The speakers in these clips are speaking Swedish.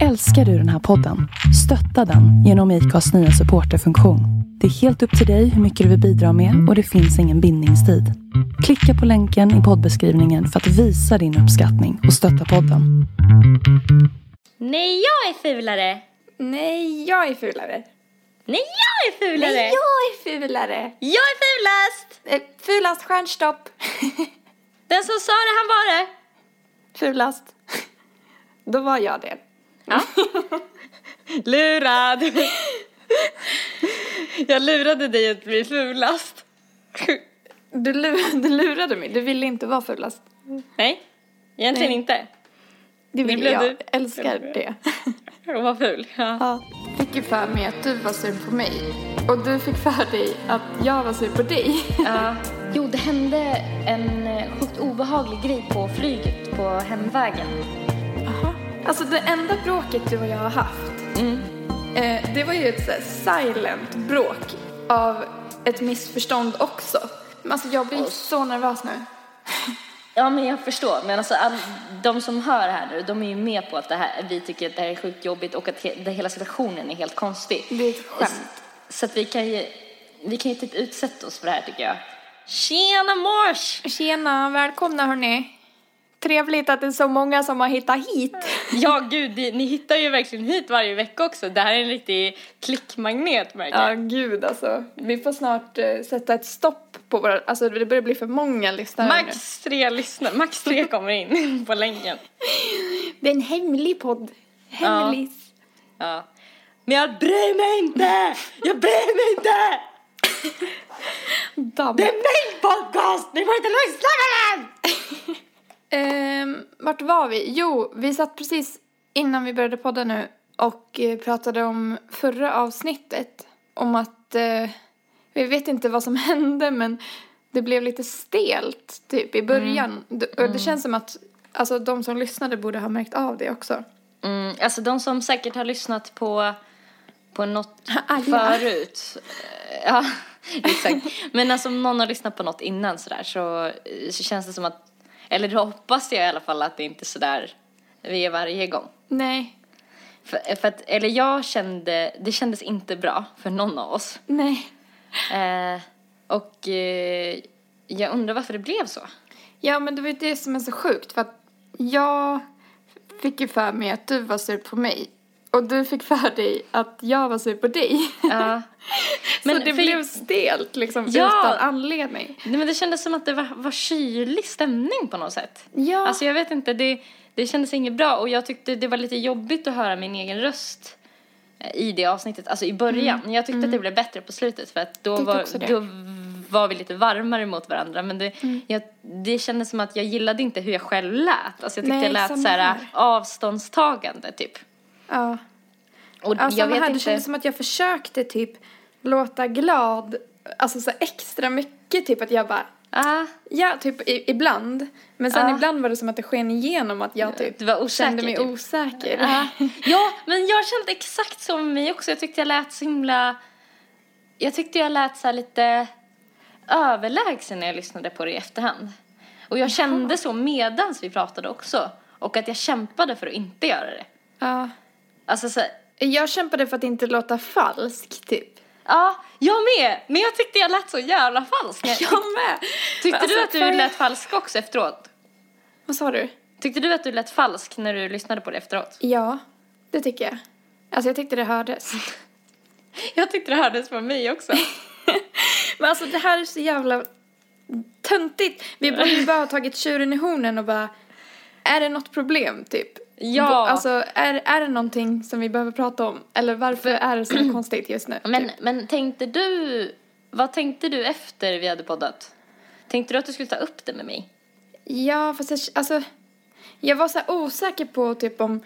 Älskar du den här podden? Stötta den genom IKAs nya supporterfunktion. Det är helt upp till dig hur mycket du vill bidra med och det finns ingen bindningstid. Klicka på länken i poddbeskrivningen för att visa din uppskattning och stötta podden. Nej, jag är fulare! Nej, jag är fulare. Nej, jag är fulare! Nej, jag är fulare. Jag är fulast! Eh, fulast stjärnstopp. Den som sa det, han var det. fulast. Då var jag det. Ja. Lurad! Jag lurade dig att bli fulast. Du, lu- du lurade mig. Du ville inte vara fulast. Nej, egentligen Nej. inte. Det vill blev jag. du. Älskar det. Jag var ful. Ja. Ja. Fick ju för mig att du var sur på mig. Och du fick för dig att jag var sur på dig. Ja. Jo, det hände en sjukt obehaglig grej på flyget på hemvägen. Alltså det enda bråket du och jag har haft. Eh, det var ju ett så silent bråk av ett missförstånd också. Men alltså jag blir så nervös nu. Ja, men jag förstår. Men alltså, all, de som hör här nu, de är ju med på att det här, vi tycker att det här är sjukt jobbigt och att he, det, hela situationen är helt konstig. Det är ett skämt. Så att vi kan ju, vi kan ju typ utsätta oss för det här tycker jag. Tjena mors! Tjena, välkomna hörni. Trevligt att det är så många som har hittat hit. Ja, gud, ni hittar ju verkligen hit varje vecka också. Det här är en riktig klickmagnet märker Ja, gud alltså. Vi får snart eh, sätta ett stopp på våra... Alltså det börjar bli för många lyssnare. Max tre lyssnare, max tre kommer in på länken. Det är en hemlig podd. Hemlig. Ja. Men jag bryr mig inte! Jag bryr mig inte! Damm. Det är min podcast! Ni får inte lyssna på den! Ehm, vart var vi? Jo, vi satt precis innan vi började podda nu och eh, pratade om förra avsnittet. Om att, eh, vi vet inte vad som hände men det blev lite stelt typ i början. D- Och det känns som att alltså, de som lyssnade borde ha märkt av det också. Mm, alltså de som säkert har lyssnat på, på något Alla. förut. eh, Ja, exakt. Men alltså om någon har lyssnat på något innan sådär så, så känns det som att, eller då hoppas jag i alla fall att det inte är sådär vi är varje gång. Nej, För, för att, eller jag kände, det kändes inte bra för någon av oss. nej. Eh, och eh, jag undrar varför det blev så. Ja, men det var ju det som är så sjukt för att jag fick ju för mig att du var sur på mig. Och du fick för dig att jag var sur på dig. Ja. Men så det för- blev stelt liksom Ja. utan anledning. Nej, men det kändes som att det var, var kylig stämning på något sätt. Ja. Alltså jag vet inte, det, det kändes inget bra och jag tyckte det var lite jobbigt att höra min egen röst eh, i det avsnittet, alltså i början. Jag tyckte att det blev bättre på slutet för att då var, då var vi lite varmare mot varandra. Men det, jag, det kändes som att jag gillade inte hur jag själv lät. Alltså jag tyckte Nej, jag lät så här här. avståndstagande typ. Ja. Och Alltså, jag vet här, inte. Det kändes som att jag försökte typ låta glad, alltså så extra mycket typ att jag bara, Ah, ja typ i, ibland. Men sen Ja. ibland var det som att det sken igenom att jag typ osäker. kände mig typ. osäker. Ja. ja, men jag kände exakt så med mig också. Jag tyckte jag lät så himla... Jag tyckte jag lät så här lite överlägsen när jag lyssnade på det i efterhand. Och jag kände så medans vi pratade också. Och att jag kämpade för att inte göra det. Ja. Alltså så, Jag kämpade för att inte låta falsk typ. ja, jag med! Men jag tyckte jag lät så jävla falsk. Jag, med. tyckte alltså, du att du lät falsk också efteråt? Vad sa du? Tyckte du att du lät falsk när du lyssnade på det efteråt? Ja, det tycker jag. Alltså jag tyckte det hördes. Jag tyckte det hördes på mig också. Men alltså det här är så jävla töntigt. Vi borde ju bara ha tagit tjuren i hornen och bara, är det något problem typ? Ja. Alltså är, är det någonting som vi behöver prata om? Eller varför är det så konstigt just nu? Men, typ? men tänkte du, vad tänkte du efter vi hade poddat? Tänkte du att du skulle ta upp det med mig? Ja, fast jag, alltså, jag var så här osäker på typ om,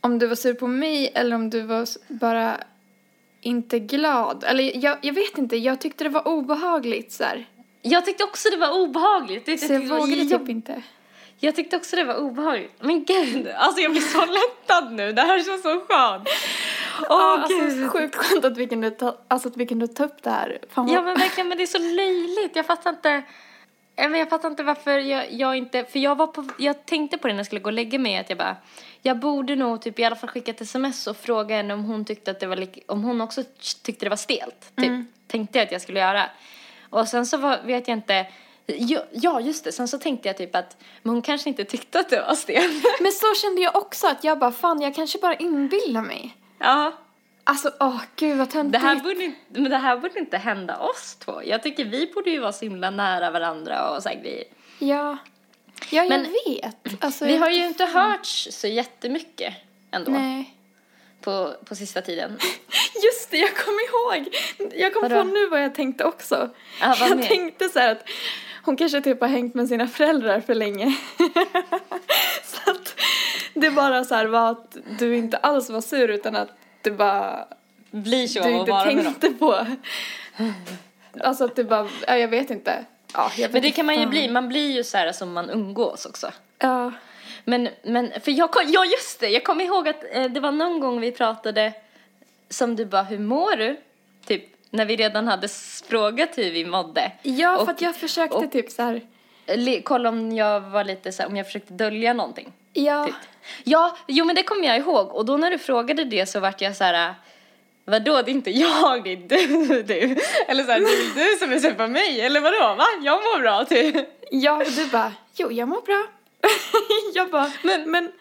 om du var sur på mig eller om du var bara inte glad. Eller jag, jag vet inte, jag tyckte det var obehagligt så här. Jag tyckte också det var obehagligt. Det, Så jag vågade typ inte. Jag tyckte också det var obehagligt. Men gud, alltså jag blir så lättad nu. Det här känns så skönt. Åh Ja, alltså, gud. sjukt skönt att vi, kunde ta, alltså, att vi kunde ta upp det här. Fan, Ja men verkligen, men det är så löjligt. Jag fattar inte. men jag fattar inte varför jag, jag inte, för jag var på, jag tänkte på det när jag skulle gå och lägga mig att jag bara, jag borde nog typ i alla fall skicka ett sms och fråga henne om hon tyckte att det var, om hon också tyckte det var stelt. Typ, tänkte jag att jag skulle göra. Och sen så var, vet jag inte, ja, just det, sen så tänkte jag typ att, men hon kanske inte tyckte att det var stelt. Men så kände jag också att jag bara, fan jag kanske bara inbillar mig. ja. Alltså, åh gud vad Det töntigt. här, borde, men det här borde inte hända oss två. Jag tycker vi borde ju vara så himla nära varandra och så här grejer. Ja. Ja, jag Men vet. Alltså, Vi jag har ju inte hörts så jättemycket ändå Nej. på, på sista tiden. Just det, jag kom ihåg. Jag kom Vadå? på nu vad jag tänkte också. Vad jag mer? tänkte så här att hon kanske typ har hängt med sina föräldrar för länge. så att det bara så här var att du inte alls var sur utan att du bara Blir så du inte tänkte på. Alltså att du bara, ja, jag vet inte. Ja, jag vet Men det inte kan man ju bli. Man blir ju så här som man umgås också. Ja. Men, men för jag kom, ja just det, jag kommer ihåg att eh, det var någon gång vi pratade som du bara, hur mår du? Typ när vi redan hade frågat hur vi mådde. Ja, Och- för att jag försökte och- typ så här. Kolla om jag var lite så här, om jag försökte dölja någonting. Ja, Typ. Ja, jo men det kommer jag ihåg. Och då när du frågade det så vart jag så här. Vadå, det är inte jag, det är du, du. Eller så här, det är du som är sur på mig, eller vadå, va? Jag mår bra, typ. ja, och du bara, jo, jag mår bra. jag bara, Men- men,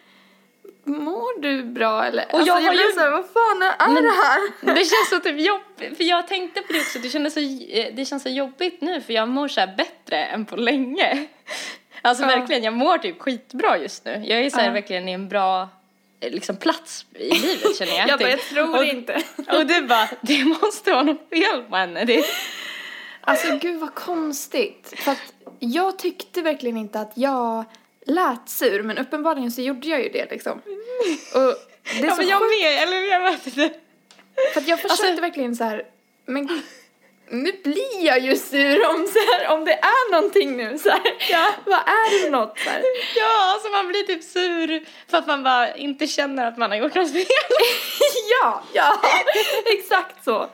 mår du bra eller? Och jag alltså, har blev ju- så här, vad fan är Men- det här? Det känns så typ jobbigt, för jag tänkte på det också, det kändes så, eh, det känns så jobbigt nu för jag mår så här bättre än på länge. Alltså Ja. verkligen, jag mår typ skitbra just nu. Jag är så här Ja. verkligen i en bra eh, liksom, plats i livet känner jag. Jag bara, typ. jag tror och, inte. Och du bara, det måste vara något fel på henne. Det, Alltså gud vad konstigt. För att jag tyckte verkligen inte att jag lät sur, men uppenbarligen så gjorde jag ju det liksom. Och det är ja, så men jag sjukt, med, eller jag vet inte. för att jag försökte Alltså- verkligen så här, men nu blir jag ju sur om, så här, om det är någonting nu så här. Ja. Vad är det för något så här? Ja, alltså man blir typ sur för att man bara inte känner att man har gjort något fel. Ja, ja, exakt så.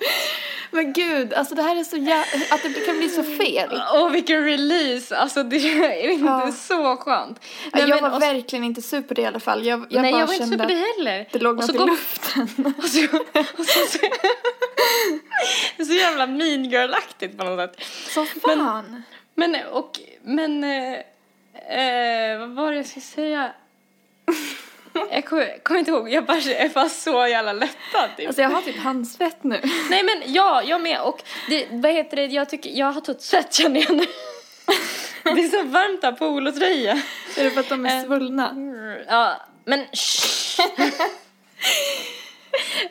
Men gud, alltså det här är så jä- att det kan bli så fel. Åh, vilken release! Alltså det är inte Ja. så skönt. Nej, jag men- var och- verkligen inte sur på det i alla fall. Jag, jag Nej, bara jag var inte sur på det heller. det låg något i luften. Och så, och så, så, så jävla mean girl-aktigt på något sätt. Så fan. Men, och, men, eh, eh, vad var det jag skulle säga? Jag kommer kommer inte ihåg, jag bara jag är bara så jävla lättad typ. Alltså jag har typ handsvett nu. Nej men ja, jag med och det, vad heter det, jag tycker, jag har tagit svett känner jag nu. Det är så varmt av polotröja. Är det för att de är Eh. svullna? Ja, men.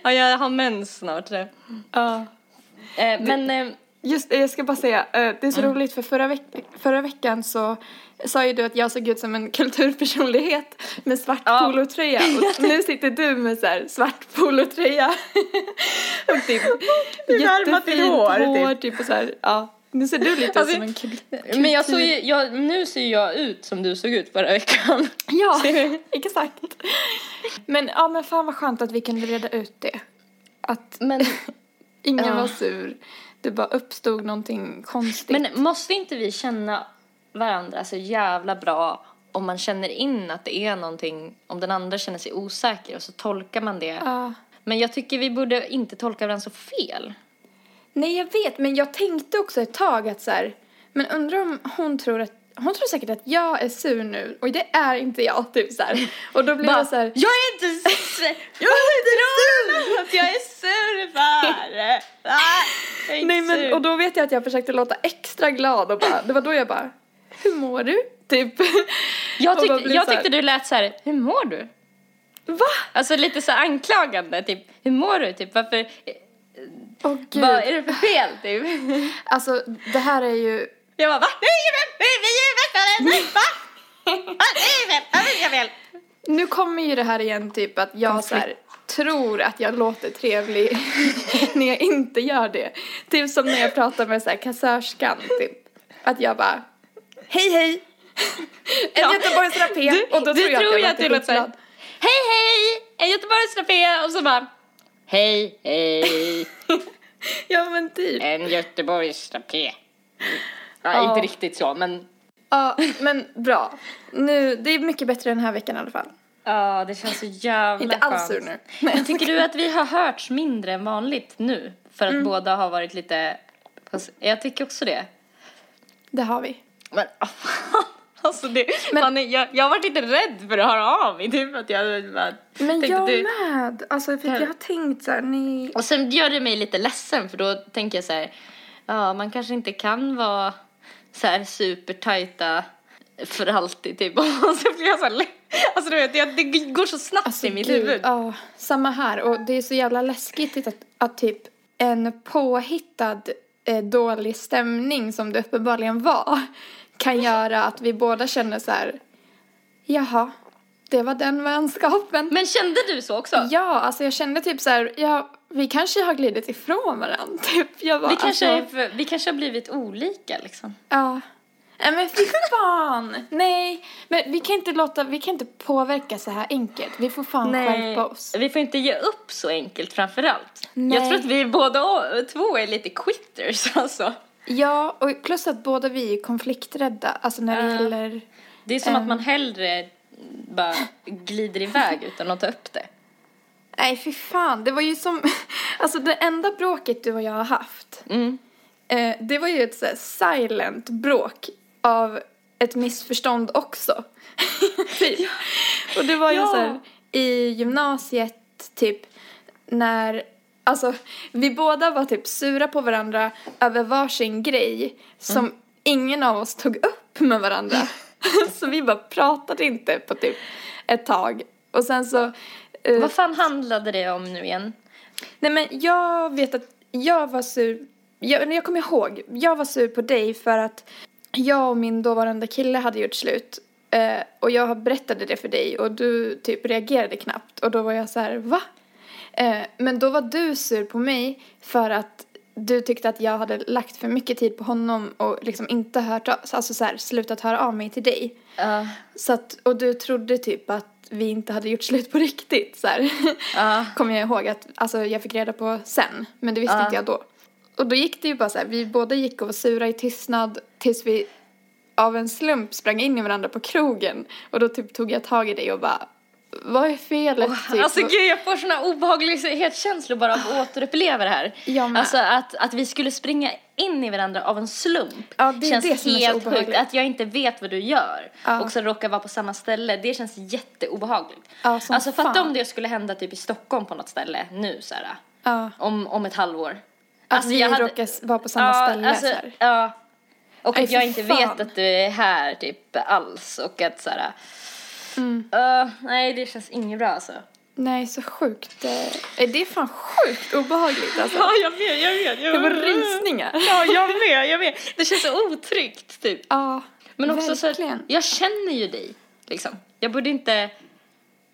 Ja, jag har mens snart. Ja. Eh, men, eh, Just det, jag ska bara säga, eh, det är så Mm. roligt för förra, veck- förra veckan så sa ju du att jag såg ut som en kulturpersonlighet med svart Ja. polotröja och nu sitter du med så här svart polotröja och typ jättefint hår, hår typ och så här, ja. Nu ser du lite ut Alltså, som en kul- men jag såg ju, jag, nu ser jag ut som du såg ut förra veckan. Ja, exakt. Men ja, men fan vad skönt att vi kunde reda ut det. Att Men, ingen Ja. var sur. Det bara uppstod någonting konstigt. men måste inte vi känna varandra så jävla bra om man känner in att det är någonting, om den andra känner sig osäker och så tolkar man det. Ja. Men jag tycker vi borde inte tolka varandra så fel. Nej, jag vet, men jag tänkte också ett tag att så här, men undrar om hon tror att hon tror säkert att jag är sur nu och det är inte jag typ så här. Och då blir jag så här, Jag är inte sur! Jag är inte sur! Att jag är sur för! Inte nej men och då vet jag att jag försökte låta extra glad och bara, det var då jag bara, hur mår du? Typ. Jag blir jag tyckte du lät så här, hur mår du? Va? Alltså lite så anklagande, typ, hur mår du? Typ, varför, Åh gud. vad är det för fel? Typ. Alltså det här är ju, Jag bara, va? Nej, vi är mästare! Va? Jag väl? nu kommer ju det här igen typ att jag så här, tror att jag låter trevlig när jag inte gör det. Typ som när jag pratar med så här kassörskan typ. Att jag bara, hej hej! En Ja. Göteborgsrapé och då tror jag tror jag att du låter skitglad. hej hej, en Göteborgsrapé och så bara, hej hej, Ja men typ. en Göteborgsrapé. Ja, Ja. inte riktigt så, men Ja, men bra. Nu, det är mycket bättre den här veckan i alla fall. Ja, det känns så jävla Inte alls sur nu. Men tycker du att vi har hörts mindre än vanligt nu? För att Mm. båda har varit lite... Jag tycker också det. Det har vi. Men alltså det, Men- man är, jag, jag har varit lite rädd för att höra av mig. Typ att jag bara Men jag du- med. Alltså, för Ja. jag har tänkt så här, ni... Och sen gör det mig lite ledsen för då tänker jag så här, ja man kanske inte kan vara så här supertajta för alltid typ. Och så blir jag så här, alltså du vet, det, det går så snabbt Alltså, i mitt gud, huvud. Ja, samma här. Och det är så jävla läskigt att, att typ en påhittad eh, dålig stämning som det uppenbarligen var kan göra att vi båda känner så här, jaha, det var den vänskapen. Men kände du så också? Ja, alltså jag kände typ så här, ja, vi kanske har glidit ifrån varandra. Typ. Jag bara, Vi kanske, är alltså, för, vi kanske har blivit olika liksom. Ja. Nej men fy fan! Nej, men vi kan inte låta, vi kan inte påverka så här enkelt. Vi får fan skärpa oss. vi får inte ge upp så enkelt framför allt. Nej. Jag tror att vi båda två är lite quitters alltså. Ja, och plus att båda vi är konflikträdda. Alltså när det Ja. gäller... Det är som att Ehm. man hellre bara glider iväg utan att ta upp det. Nej, fy fan. Det var ju som... Alltså det enda bråket du och jag har haft. Mm. Eh, det var ju ett så här silent bråk av ett missförstånd också. typ. Och det var ju Ja. så här i gymnasiet typ när Alltså, vi båda var typ sura på varandra över varsin grej som Mm. ingen av oss tog upp med varandra. så vi bara pratade inte på typ ett tag. Och sen så... eh, Vad fan handlade det om nu igen? Nej men jag vet att jag var sur, jag, jag kommer ihåg, jag var sur på dig för att jag och min dåvarande kille hade gjort slut. Eh, och jag berättade det för dig och du typ reagerade knappt och då var jag så här, va? Eh, men då var du sur på mig för att du tyckte att jag hade lagt för mycket tid på honom och liksom inte hört, alltså så här, slutat höra av mig till dig. Ja. Så att, och du trodde typ att vi inte hade gjort slut på riktigt så här. Ja. Kommer jag ihåg att alltså, jag fick reda på sen, men det visste Ja. inte jag då. Och då gick det ju bara så här, vi båda gick och var sura i tystnad tills vi av en slump sprang in i varandra på krogen och då typ tog jag tag i dig och bara vad är felet? typ? Alltså gud, jag får såna obehaglighetskänslor bara av att återuppleva det här. Jag. Alltså att, att vi skulle springa in i varandra av en slump. Ja, det känns det helt sjukt. Att jag inte vet vad du gör Ja. och så råkar vara på samma ställe. Det känns jätteobehagligt. Ja, alltså fatta om det skulle hända typ i Stockholm på något ställe nu så här. ja, Om, om ett halvår. att Alltså, vi jag hade- råkar vara på samma ställe alltså, så här. Ja. Och Nej, att jag inte fan. vet att du är här typ alls och att så här. Mm. Uh, nej, det känns inget bra alltså. Nej, så sjukt. eh, Det är fan sjukt obehagligt alltså. Ja, jag vet, jag vet. Jag Det var rysningar. Ja, jag med, jag med. Det känns så otryggt typ. Ja, Men också så verkligen. jag känner ju dig liksom. Jag borde inte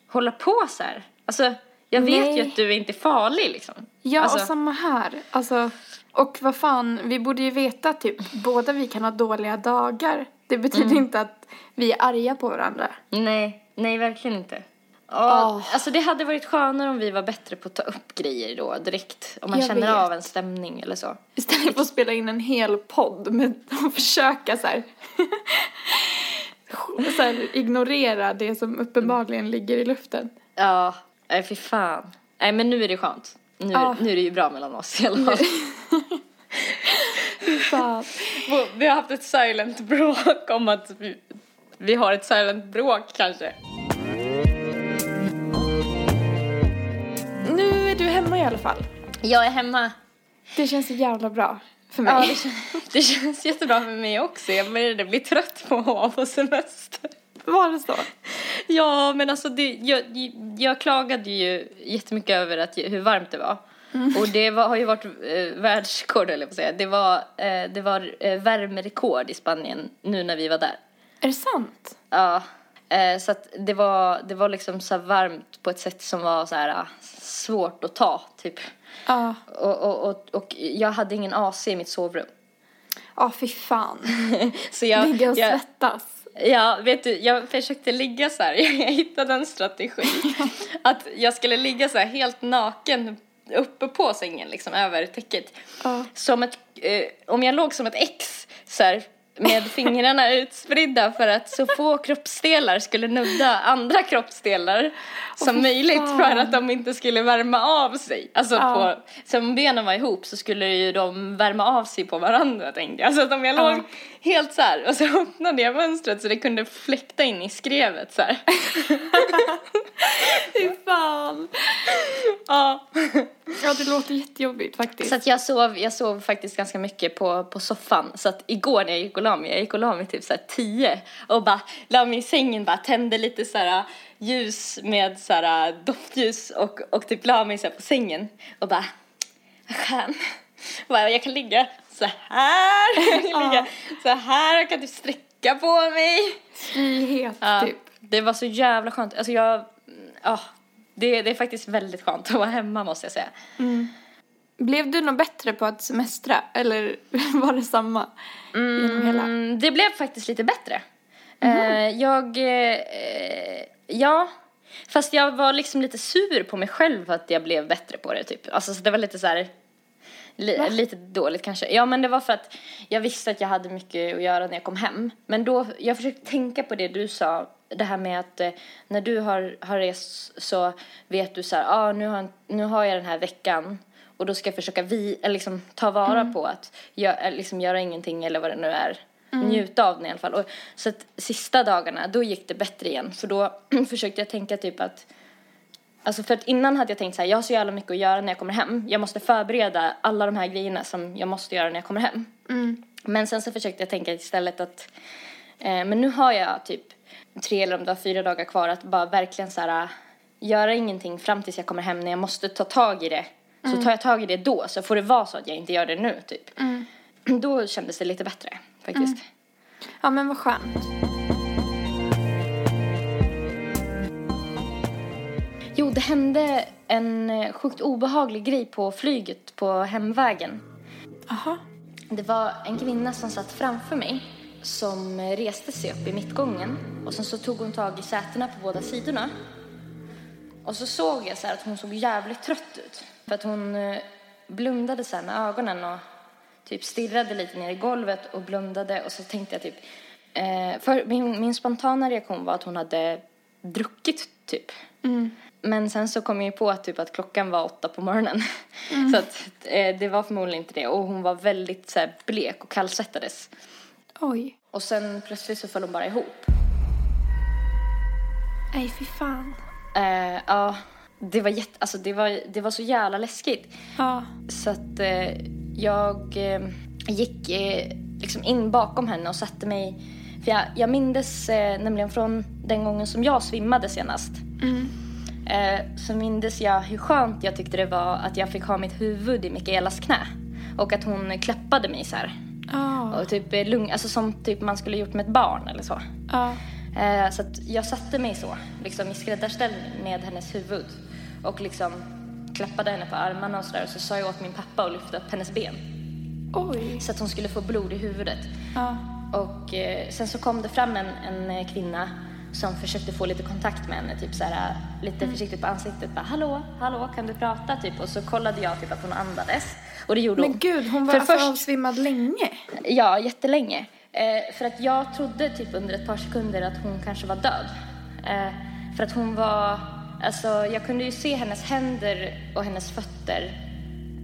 hålla på så här. Alltså, jag vet Nej. ju att du är inte farlig liksom. Ja, alltså, och samma här. Alltså, och vad fan, vi borde ju veta typ, båda vi kan ha dåliga dagar. Det betyder Mm. inte att vi är arga på varandra. Nej, nej verkligen inte. Åh. Alltså det hade varit skönare om vi var bättre på att ta upp grejer då direkt. Om man Jag känner vet. av en stämning eller så. Istället för att spela in en hel podd med att försöka så här, så här ignorera det som uppenbarligen ligger i luften. Ja, nej fy fan. Nej men nu är det skönt. Nu, Ja. nu är det ju bra mellan oss i alla fall. Fan. Vi har haft ett silent bråk om att vi, vi har ett silent bråk kanske. Nu är du hemma i alla fall. Jag är hemma. Det känns så jävla bra för mig. Ja, det, känns, det känns jättebra för mig också. Jag började bli trött på att vara på semester. Var det så? Ja, men alltså det, jag, jag klagade ju jättemycket över att, hur varmt det var. Och det var, har ju varit eh, världsrekord, eller att säga. Det var, eh, det var eh, värmerekord i Spanien nu när vi var där. Är det sant? Ja, eh, så att det var, det var liksom så varmt på ett sätt som var så här ah, svårt att ta, typ. Ja. Och, och, och, och jag hade ingen AC i mitt sovrum. Ja, fy fan. Så jag, Ligga och jag, svettas. Ja, vet du, jag försökte ligga så här, jag hittade en strategi. Att jag skulle ligga så här helt naken uppe på sängen, liksom över täcket. Ja. Som ett, eh, om jag låg som ett X så här, med fingrarna utspridda för att så få kroppsdelar skulle nudda andra kroppsdelar som möjligt fan. för att de inte skulle värma av sig. Alltså Ja. på, så om benen var ihop så skulle ju de värma av sig på varandra tänkte jag. Så att om jag Ja. låg helt så här och så öppnade jag mönstret så det kunde fläkta in i skrevet så här. Fy fan. Ja. Ja, det låter jättejobbigt faktiskt. Så att jag sov, jag sov faktiskt ganska mycket på, på soffan. Så att igår när jag gick och la mig, jag gick och la mig typ så här tio och bara la mig i sängen, bara tände lite så här ljus med så här doftljus och, och typ la mig så här på sängen och bara, vad skön. Bara, jag kan ligga så här, jag kan ligga så här, jag kan typ sträcka på mig. Frihet, Ja, typ. Det var så jävla skönt. Alltså jag, ja, det, det är faktiskt väldigt skönt att vara hemma måste jag säga. Blev du något bättre på att semestra? Eller var det samma genom hela? Mm, det blev faktiskt lite bättre. Eh, jag, eh, ja, fast jag var liksom lite sur på mig själv för att jag blev bättre på det typ. Alltså så det var lite så här, li, lite dåligt kanske. Ja men det var för att jag visste att jag hade mycket att göra när jag kom hem. Men då, jag försökte tänka på det du sa, det här med att eh, när du har, har rest så vet du så här, ah, nu, har, nu har jag den här veckan och då ska jag försöka vi, eller liksom, ta vara på att gö, eller liksom, göra ingenting eller vad det nu är. Njuta av den i alla fall. Och, så att sista dagarna, då gick det bättre igen. För då försökte jag tänka typ att Alltså för att innan hade jag tänkt så här, jag har så jävla mycket att göra när jag kommer hem. Jag måste förbereda alla de här grejerna som jag måste göra när jag kommer hem. Men sen så försökte jag tänka istället att, eh, men nu har jag typ tre eller om det var fyra dagar kvar att bara verkligen så här, göra ingenting fram tills jag kommer hem när jag måste ta tag i det. Så tar jag tag i det då, så får det vara så att jag inte gör det nu typ. Då kändes det lite bättre faktiskt. Ja, men vad skönt. Jo, det hände en eh, sjukt obehaglig grej på flyget på hemvägen. Aha. Det var en kvinna som satt framför mig som eh, reste sig upp i mittgången och sen så tog hon tag i sätena på båda sidorna. Och så såg jag så att hon såg jävligt trött ut. För att hon eh, blundade så med ögonen och typ stirrade lite ner i golvet och blundade och så tänkte jag typ eh, för min, min spontana reaktion var att hon hade druckit typ. Men sen så kom jag ju på att, typ, att klockan var åtta på morgonen. så att eh, det var förmodligen inte det. Och hon var väldigt så här, blek och kallsvettades. Oj. Och sen plötsligt så föll hon bara ihop. Nej, fy fan. Eh, ja, det var, jätte, alltså, det, var, det var så jävla läskigt. Ja. Så att eh, jag eh, gick eh, liksom in bakom henne och satte mig. För jag, jag mindes eh, nämligen från den gången som jag svimmade senast. Eh, så mindes jag hur skönt jag tyckte det var att jag fick ha mitt huvud i Mikaelas knä. Och att hon klappade mig så här. Ja. Och typ eh, lugn, alltså som typ man skulle gjort med ett barn eller så. Ja. Eh, så jag satte mig så, liksom i skräddarställning med hennes huvud. Och liksom klappade henne på armarna och sådär. Och så sa jag åt min pappa att lyfta upp hennes ben. Oj. Så att hon skulle få blod i huvudet. Ja. Och eh, sen så kom det fram en, en kvinna som försökte få lite kontakt med henne, typ så här, lite försiktigt på ansiktet. Bara, hallå, hallå, kan du prata? Typ. Och så kollade jag typ att hon andades. Och det gjorde Men hon. gud, hon var För alltså först- avsvimmad länge. Ja, jättelänge. Eh, för att jag trodde typ under ett par sekunder att hon kanske var död. Eh, för att hon var, alltså jag kunde ju se hennes händer och hennes fötter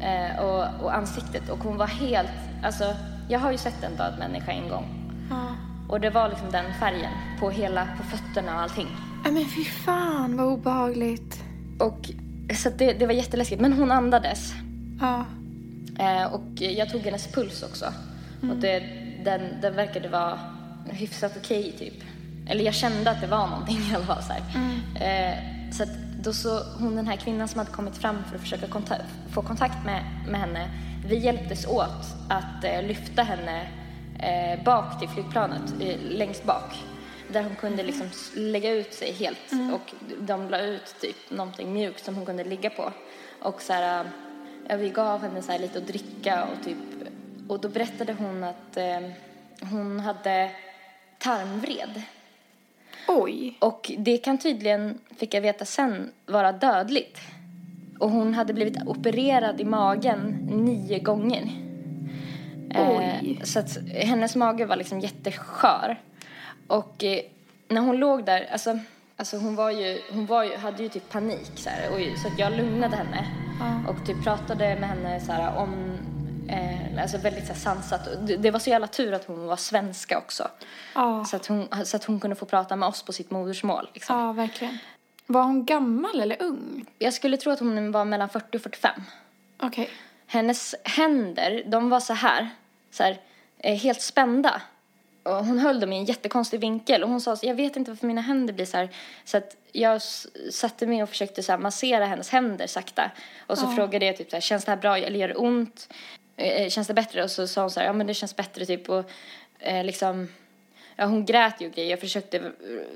eh, och, och ansiktet och hon var helt, alltså jag har ju sett en död människa en gång. Ja. Och det var liksom den färgen på hela, på fötterna och allting. Nej, men fy fan vad obehagligt. Och så det, det var jätteläskigt. Men hon andades. Ja. Eh, och jag tog hennes puls också. Och det, den, den verkade vara hyfsat okej typ. Eller jag kände att det var någonting i alla fall. Så, här. Eh, så då så, hon den här kvinnan som hade kommit fram för att försöka konta- få kontakt med, med henne. Vi hjälptes åt att eh, lyfta henne eh, bak till flygplanet, eh, längst bak. Där hon kunde liksom lägga ut sig helt och de la ut typ någonting mjukt som hon kunde ligga på. Och så här, eh, ja, vi gav henne så lite att dricka och typ och då berättade hon att eh, hon hade tarmvred. Oj. Och det kan tydligen, fick jag veta sen, vara dödligt. Och hon hade blivit opererad i magen nio gånger. Oj. så att hennes mage var liksom jätteskör. Och eh, när hon låg där, alltså, alltså hon var ju, hon var ju, hade ju typ panik så här, och, så att jag lugnade henne. Och typ pratade med henne så här om, eh, alltså väldigt så här, sansat. Det, det var så jävla tur att hon var svenska också. Ja, Så att hon, så att hon kunde få prata med oss på sitt modersmål liksom. ja verkligen. Var hon gammal eller ung? Jag skulle tro att hon var mellan 40 och 45. Okej. Hennes händer, de var så här, så här eh, helt spända. Och hon höll dem i en jättekonstig vinkel och hon sa så jag vet inte varför mina händer blir så här. Så att jag satte mig och försökte så här massera hennes händer sakta. Och så frågade jag typ så här, känns det här bra eller gör det ont? Eh, känns det bättre? Och så sa hon så här, ja men det känns bättre typ och eh, liksom Ja, hon grät ju grejer. Jag försökte eh,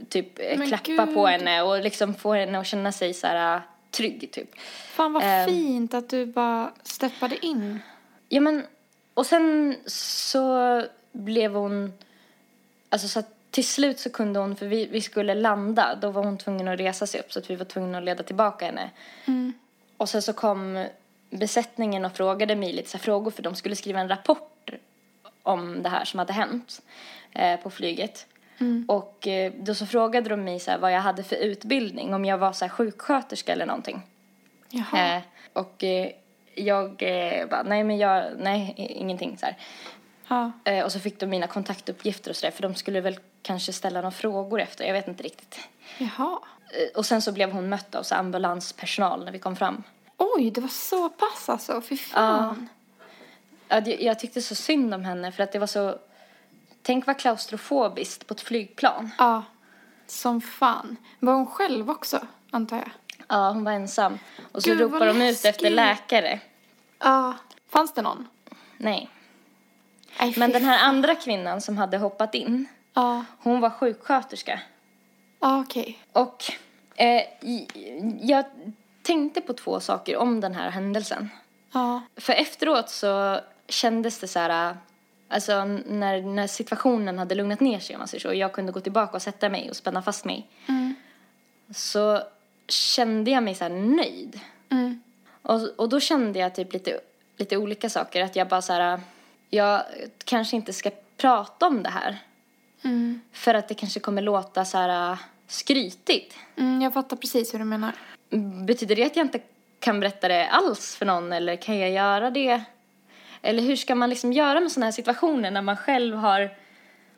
typ eh, Men klappa på gud. henne och liksom få henne att känna sig så här eh, trygg typ. Fan vad Ehm. fint att du bara steppade in. Ja men, och sen så blev hon, alltså så att till slut så kunde hon, för vi, vi skulle landa, då var hon tvungen att resa sig upp så att vi var tvungna att leda tillbaka henne. Och sen så kom besättningen och frågade mig lite så frågor för de skulle skriva en rapport om det här som hade hänt eh, på flyget. Och eh, då så frågade de mig så här vad jag hade för utbildning, om jag var så här sjuksköterska eller någonting. Jaha. Eh, och eh, jag eh, bara, nej men jag, nej ingenting så här. Ja. Eh, och så fick de mina kontaktuppgifter och sådär för de skulle väl kanske ställa några frågor efter, jag vet inte riktigt. Jaha. Eh, och sen så blev hon mött av så ambulanspersonal när vi kom fram. Oj, det var så pass alltså. Fy fan. Ja, jag tyckte så synd om henne för att det var så, tänk vad klaustrofobiskt på ett flygplan. Ja. Som fan. Var hon själv också, antar jag? Ja, hon var ensam. Och så Gud, ropar de ut efter läkare. Ja. Fanns det någon? Nej. Nej, Men den här andra kvinnan som hade hoppat in, Ja. hon var sjuksköterska. Ja, okej. Och eh, jag tänkte på två saker om den här händelsen. Ja. För efteråt så kändes det så här, alltså när, när situationen hade lugnat ner sig om man säger så, och jag kunde gå tillbaka och sätta mig och spänna fast mig. Så kände jag mig så nöjd. Mm. Och, och då kände jag typ lite, lite olika saker. Att jag bara så här, jag kanske inte ska prata om det här. Mm. För att det kanske kommer låta så här skrytigt. Mm, jag fattar precis hur du menar. Betyder det att jag inte kan berätta det alls för någon eller kan jag göra det? Eller hur ska man liksom göra med sådana här situationer när man själv har,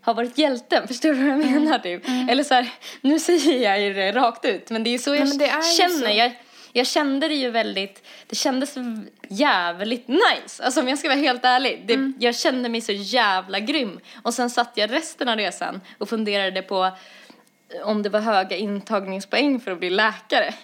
har varit hjälten? Förstår du vad jag Mm. menar typ? Eller så här, nu säger jag ju det rakt ut men det är så jag Nej, känner. så. Jag, jag kände det ju väldigt, det kändes jävligt nice. Alltså om jag ska vara helt ärlig. Det, Mm. Jag kände mig så jävla grym. Och sen satt jag resten av resan och funderade på om det var höga intagningspoäng för att bli läkare.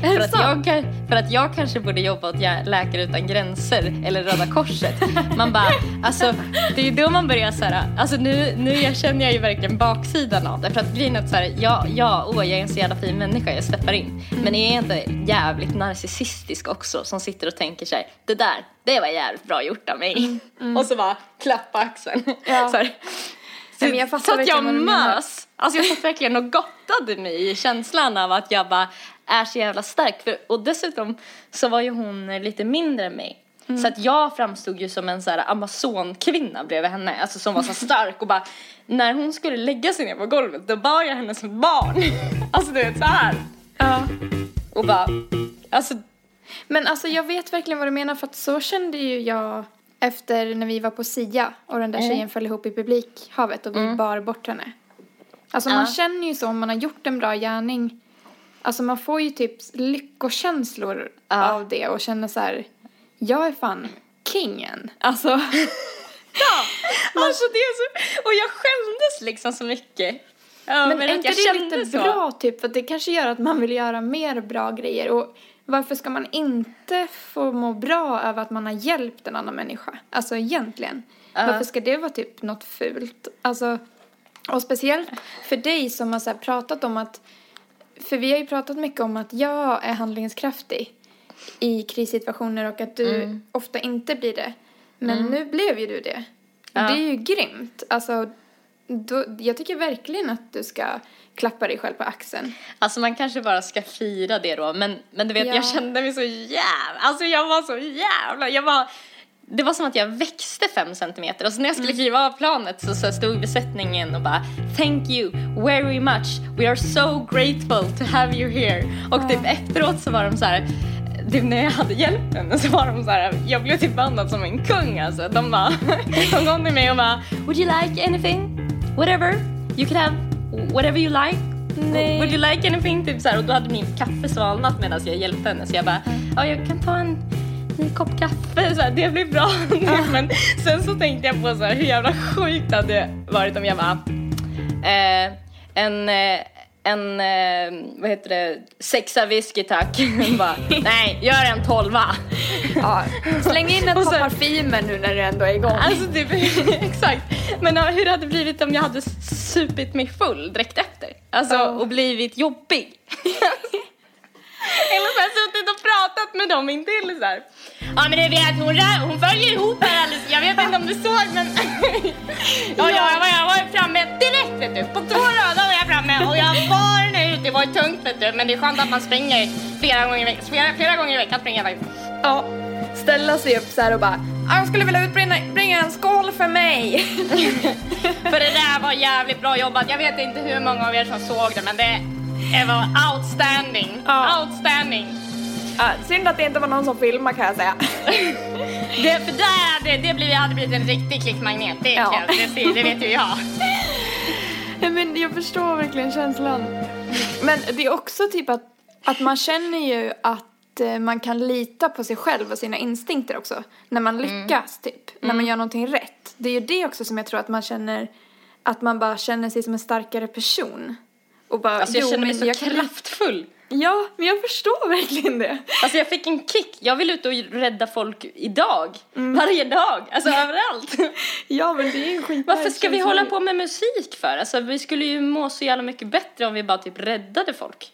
För att, jag, för att jag kanske borde jobba åt Läkare Utan Gränser eller Röda Korset. Man bara, alltså det är ju då man börjar så här, alltså nu, nu känner jag ju verkligen baksidan av det. För att grejen är att så här, ja, ja, åh jag är en så jävla fin människa, jag steppar in. Men är jag inte jävligt narcissistisk också som sitter och tänker så här, det där, det var jävligt bra gjort av mig. Och så bara klappa axeln. Ja. Så här. Nej, men jag så att jag mös. Alltså jag satt verkligen och gottade mig i känslan av att jag bara är så jävla stark. För, och dessutom så var ju hon lite mindre än mig. Mm. Så att jag framstod ju som en så här amazonkvinna bredvid henne. Alltså som var så stark och bara när hon skulle lägga sig ner på golvet då bar jag henne som barn. Alltså du vet så här. Ja. Och bara, alltså Men alltså jag vet verkligen vad du menar för att så kände ju jag efter när vi var på Sia och den där Mm. tjejen föll ihop i publikhavet och vi bar bort henne. Alltså man Ja. känner ju så om man har gjort en bra gärning. Alltså man får ju typ lyckokänslor Ja. av det och känner så här, jag är fan kingen. Alltså, Alltså det är så, och jag skämdes liksom så mycket. Ja, men, är att inte det lite så. bra typ? För det kanske gör att man vill göra mer bra grejer. Och varför ska man inte få må bra över att man har hjälpt en annan människa? Alltså egentligen. Ja. Varför ska det vara typ något fult? Alltså, och speciellt för dig som har så pratat om att, för vi har ju pratat mycket om att jag är handlingskraftig i krissituationer och att du Mm. ofta inte blir det. Men nu blev ju du det. Ja. Det är ju grymt. Alltså, då, jag tycker verkligen att du ska klappa dig själv på axeln. Alltså man kanske bara ska fira det då, men, men du vet Ja. jag kände mig så jävla, alltså jag var så jävla, jag var det var som att jag växte fem centimeter och så när jag skulle kliva av planet så, så stod besättningen och bara Thank you very much, we are so grateful to have you here. Och typ efteråt så var de så här typ när jag hade hjälpt henne så var de så här, jag blev typ behandlad som en kung alltså. De bara, de kom till mig och bara Would you like anything? Whatever? You can have whatever you like. Nej. Would you like anything? Typ så här, och då hade min kaffe svalnat medan jag hjälpte henne så jag bara, ja jag kan ta en en kopp kaffe, så här, det blir bra. Men sen så tänkte jag på så här, hur jävla sjukt det hade varit om jag bara, eh, en, eh, en, eh, vad heter det, sexa whisky tack. bara, nej, gör en tolva. Ja. Släng in ett par parfymer nu när du ändå är igång. Alltså typ, exakt. Men ja, hur det hade blivit om jag hade supit mig full direkt efter? Alltså, Ja. och blivit jobbig. Eller så här suttit och pratat med dem intill så här. Ja men du vet, hon, hon följer ihop här alldeles, jag vet inte om du såg men Ja, ja jag, var, jag var framme direkt vet du, på två rader var jag framme och jag bar den ut, det var tungt vet du men det är skönt att man springer flera gånger i veckan, flera, flera gånger i veckan springer jag faktiskt. Ja. Ställa sig upp så här och bara "Ah, jag skulle vilja utbringa bringa en skål för mig. För det där var jävligt bra jobbat. Jag vet inte hur många av er som såg det men det, det var outstanding. Ja. Outstanding. Ja, synd att det inte var någon som filmade kan jag säga. Det, för där, det, det blir, hade blivit en riktig klickmagnet. Det, Ja. kan- det, det vet ju jag. Ja, men jag förstår verkligen känslan. Men det är också typ att, att man känner ju att eh, man kan lita på sig själv och sina instinkter också. När man lyckas typ. När man gör någonting rätt. Det är ju det också som jag tror att man känner att man bara känner sig som en starkare person. Och bara, Alltså jag jo, känner mig så jag kraftfull. Ja, men jag förstår verkligen det. Alltså jag fick en kick. Jag vill ut och rädda folk idag. Mm. Varje dag. Alltså överallt. Ja, men det är en skit. Varför ska vi hålla på med musik för? Alltså vi skulle ju må så jävla mycket bättre om vi bara typ räddade folk.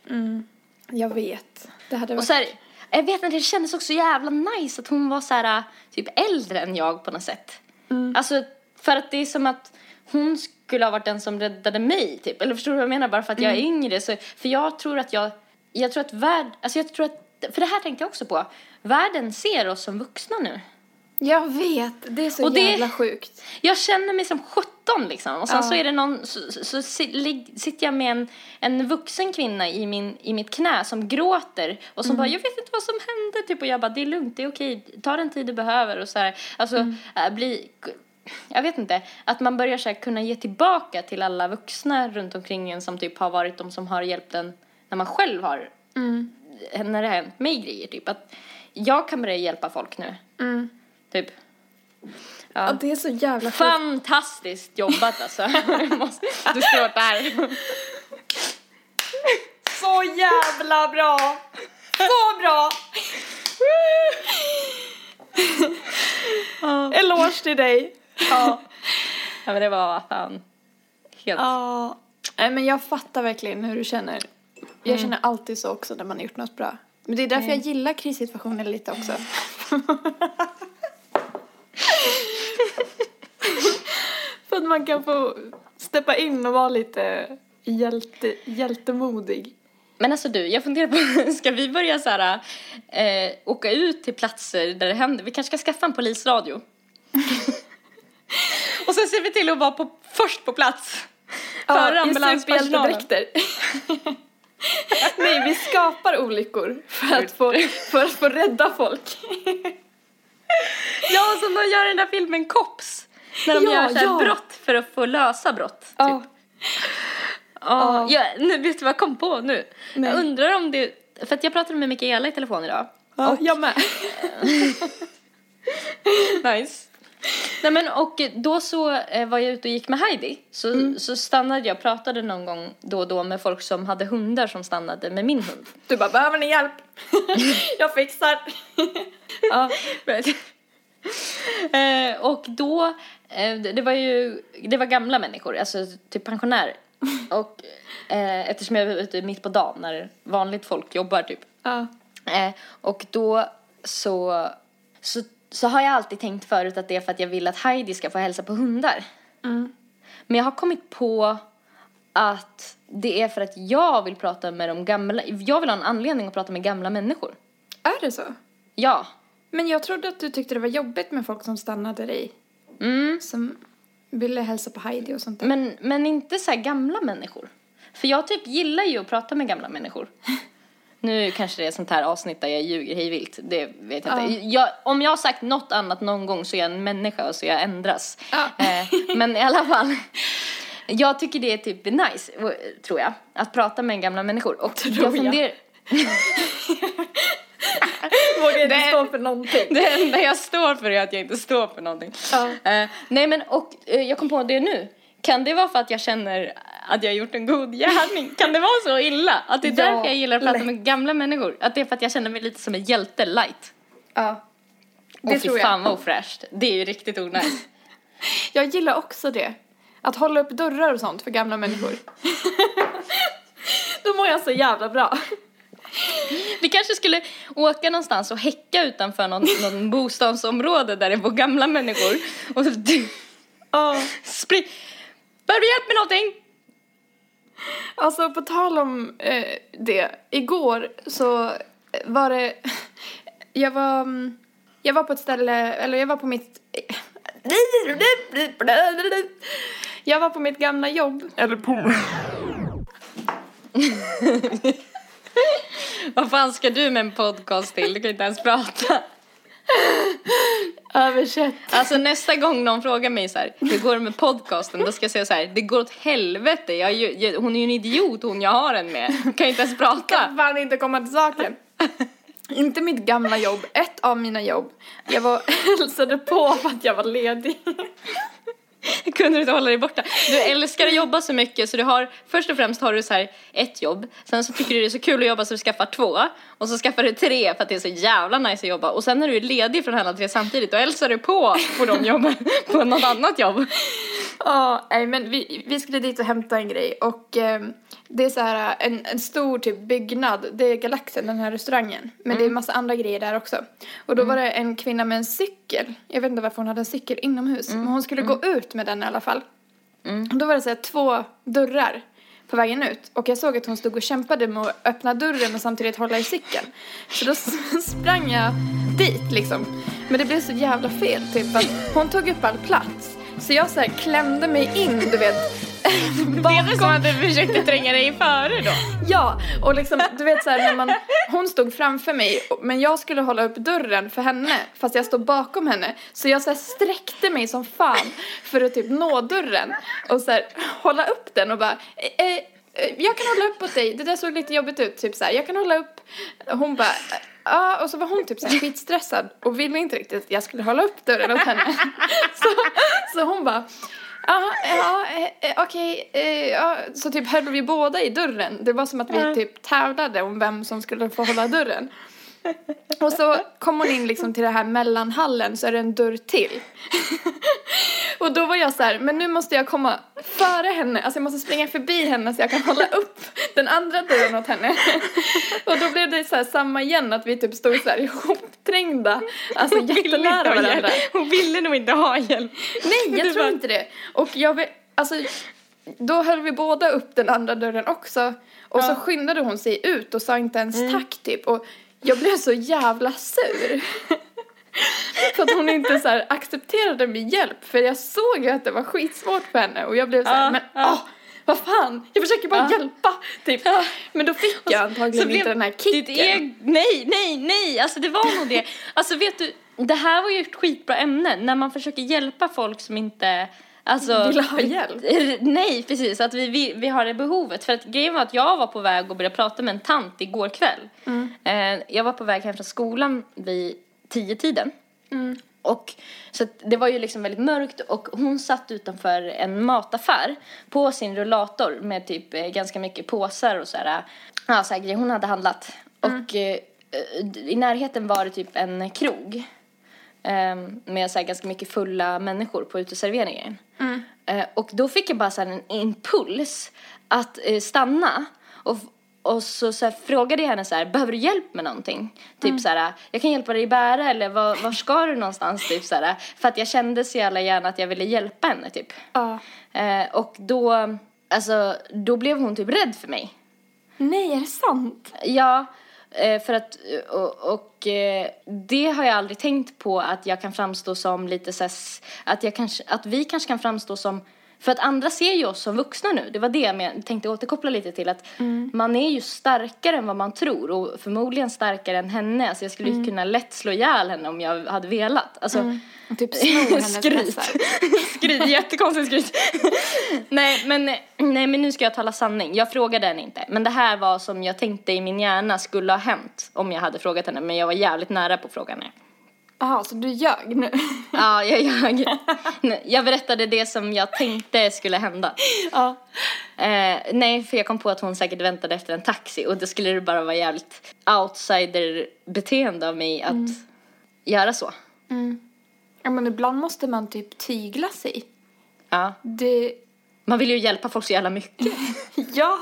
Jag vet. Det hade Och varit... så här, jag vet inte, det kändes också jävla nice att hon var så här typ äldre än jag på något sätt. Alltså för att det är som att hon skulle ha varit den som räddade mig typ. Eller förstår du vad jag menar? Bara för att jag är yngre. Så, för jag tror att jag, jag tror att värld, alltså jag tror att, för det här tänkte jag också på. Världen ser oss som vuxna nu. Jag vet. Det är så Och det- jävla sjukt. Jag känner mig som 17 liksom. Och sen Ja. så är det någon, så, så, så sitter jag med en, en vuxen kvinna i, min, i mitt knä som gråter. Och som bara, jag vet inte vad som hände. Typ, och jag bara, det är lugnt, det är okej. Ta den tid du behöver. Och så här, alltså, äh, bli, jag vet inte. Att man börjar så kunna ge tillbaka till alla vuxna runt omkring en som typ har varit de som har hjälpt en när man själv har, när det har hänt mig grejer. Typ att jag kan börja hjälpa folk nu. Mm. Typ. Ja, det är så jävla sjukt. Fantastiskt jobbat alltså. Måste- du står där. Så jävla bra! Så bra! Eloge till dig. Ja. ja men det var fan helt... Ja. Nej men jag fattar verkligen hur du känner. Jag känner alltid så också när man har gjort något bra. Men det är därför jag gillar krissituationer lite också. För att man kan få steppa in och vara lite hjälte, hjältemodig. Men alltså du, jag funderar på, ska vi börja så här, eh, åka ut till platser där det händer? Vi kanske ska skaffa en polisradio. Och sen ser vi till att vara på, först på plats. Före i ambulanspersonalen. Nej, vi skapar olyckor för att få, för att få rädda folk. Ja, som de gör i den där filmen Cops. När de Ja, gör så här ja. brott för att få lösa brott. Ja. Typ. Ja, ja, nu vet du vad jag kom på nu? Nej. Jag undrar om det, för att jag pratade med Mikaela i telefon idag. Ja, jag med. Nice. Nej men och då så eh, var jag ute och gick med Heidi. Så, Mm. så stannade jag och pratade någon gång då och då med folk som hade hundar som stannade med min hund. Du bara, behöver ni hjälp? jag fixar. ja. eh, och då, eh, det var ju, det var gamla människor, alltså typ pensionärer. Och eh, eftersom jag var ute mitt på dagen när vanligt folk jobbar typ. ja. Eh, och då så, så, så har jag alltid tänkt förut att det är för att jag vill att Heidi ska få hälsa på hundar. Men jag har kommit på att det är för att jag vill prata med de gamla, jag vill ha en anledning att prata med gamla människor. Är det så? Ja. Men jag trodde att du tyckte det var jobbigt med folk som stannade dig. Mm. Som ville hälsa på Heidi och sånt där. Men, men inte så här gamla människor. För jag typ gillar ju att prata med gamla människor. Nu kanske det är ett sånt här avsnitt där jag ljuger hej vilt. Det vet jag inte. Jag, om jag har sagt något annat någon gång så är jag en människa och så jag ändras. Ja. Eh, men i alla fall. Jag tycker det är typ nice, tror jag, att prata med gamla människor. Och Tror jag funderar... Vågar inte Det- stå för någonting. Det enda jag står för är att jag inte står för någonting. Ja. Eh, nej men och eh, jag kom på det nu. Kan det vara för att jag känner att jag har gjort en god gärning? Kan det vara så illa? Att det är Ja, därför jag gillar att prata lätt. med gamla människor? Att det är för att jag känner mig lite som en hjälte light? Ja. Det och fy fan vad ofräscht. Det är ju riktigt onajs. Jag gillar också det. Att hålla upp dörrar och sånt för gamla människor. Då mår jag så jävla bra. Vi kanske skulle åka någonstans och häcka utanför någon, någon bostadsområde där det bor gamla människor. Och så Ja. spring... Behöver du hjälp med någonting? Alltså på tal om eh, det. Igår så var det... Jag var... mm, Jag var på ett ställe, eller jag var på mitt... Jag var på mitt gamla jobb. Eller på... Vad fan ska du med en podcast till? Du kan inte ens prata. Översätt. Alltså nästa gång någon frågar mig så här, hur går det med podcasten? Då ska jag säga så här, det går åt helvete. Jag, jag, hon är ju en idiot hon jag har den med. Hon kan ju inte ens prata. kan fan inte komma till saken. inte mitt gamla jobb, ett av mina jobb. Jag var hälsade på för att jag var ledig. Kunde du inte hålla dig borta? Du älskar att jobba så mycket så du har, först och främst har du så här ett jobb. Sen så tycker du det är så kul att jobba så du skaffar två. Och så skaffar du tre för att det är så jävla nice att jobba. Och sen när du är ledig från alla tre samtidigt. Då hälsar du på på de jobben, på något annat jobb. Ja, nej men vi, vi skulle dit och hämta en grej. Och eh, det är så här en, en stor typ byggnad, det är Galaxen, den här restaurangen. Men det är massa andra grejer där också. Och då var det en kvinna med en cykel, jag vet inte varför hon hade en cykel inomhus, men hon skulle gå ut med den i alla fall. Och då var det så här två dörrar på vägen ut och jag såg att hon stod och kämpade med att öppna dörren och samtidigt hålla i cykeln. Så då sprang jag dit liksom. Men det blev så jävla fel typ att hon tog upp all plats. Så jag så här klämde mig in, du vet. Blev det som att du försökte tränga dig före då? Ja, och liksom du vet så här när man, hon stod framför mig men jag skulle hålla upp dörren för henne fast jag stod bakom henne. Så jag så här sträckte mig som fan för att typ nå dörren och så här hålla upp den och bara eh, eh, jag kan hålla upp åt dig, det där såg lite jobbigt ut, typ så här, jag kan hålla upp. Hon bara, ja, och så var hon typ så här skitstressad och ville inte riktigt att jag skulle hålla upp dörren åt henne. Så, så hon bara, ja, ja, eh, eh, okej, eh, ja. så typ höll vi båda i dörren. Det var som att vi typ tävlade om vem som skulle få hålla dörren. Och så kom hon in liksom till det här mellanhallen så är det en dörr till. Och då var jag så här, men nu måste jag komma före henne, alltså jag måste springa förbi henne så jag kan hålla upp den andra dörren åt henne. Och då blev det så här samma igen, att vi typ stod så här ihopträngda, alltså jättenära varandra. Hon ville nog inte ha hjälp. Nej, jag tror inte det. Och jag vet, alltså, då höll vi båda upp den andra dörren också. Och så skyndade hon sig ut och sa inte ens Mm. tack typ. Och jag blev så jävla sur. för att hon inte så här accepterade min hjälp. För jag såg ju att det var skitsvårt för henne. Och jag blev så här, Ja, men ja. åh, vad fan, jag försöker bara Ja. hjälpa. Typ. Men då fick jag antagligen inte den här kicken. eg- Nej, nej, nej, alltså det var nog det. Alltså vet du, det här var ju ett skitbra ämne när man försöker hjälpa folk som inte Alltså, Vill ha hjälp? Nej, precis. Att vi, vi, vi har det behovet. För att grejen var att jag var på väg att börja prata med en tant igår kväll. Eh, jag var på väg hem från skolan vid tio tiden. Och så det var ju liksom väldigt mörkt och hon satt utanför en mataffär på sin rullator med typ eh, ganska mycket påsar och sådär. Ja, så här grejer hon hade handlat. Och eh, eh, i närheten var det typ en krog. Eh, med så här ganska mycket fulla människor på uteserveringen. Eh, och då fick jag bara så en impuls att eh, stanna. Och, och så, så här, frågade jag henne så här, behöver du hjälp med någonting? Typ så här, jag kan hjälpa dig bära eller var, var ska du någonstans? Typ så här, för att jag kände så jävla gärna att jag ville hjälpa henne typ. Ja. Eh, och då, alltså, då blev hon typ rädd för mig. Nej, är det sant? Ja, Eh, för att, eh, och, och eh, det har jag aldrig tänkt på att jag kan framstå som lite så här, att, jag kanske, att vi kanske kan framstå som för att andra ser ju oss som vuxna nu. Det var det jag tänkte återkoppla lite till. Att man är ju starkare än vad man tror. Och förmodligen starkare än henne. Alltså jag skulle ju kunna lätt slå ihjäl henne om jag hade velat. Alltså, Och typ skryt. skryt, jättekonstigt skryt. nej, men, nej, men nu ska jag tala sanning. Jag frågade henne inte. Men det här var som jag tänkte i min hjärna skulle ha hänt om jag hade frågat henne. Men jag var jävligt nära på att fråga henne. Jaha, så du ljög nu? Ja, jag ljög. Jag berättade det som jag tänkte skulle hända. ja. Eh, nej, för jag kom på att hon säkert väntade efter en taxi och då skulle det bara vara jävligt outsider-beteende av mig att göra så. Ja, men ibland måste man typ tygla sig. Ja. Det... Man vill ju hjälpa folk så jävla mycket. Ja!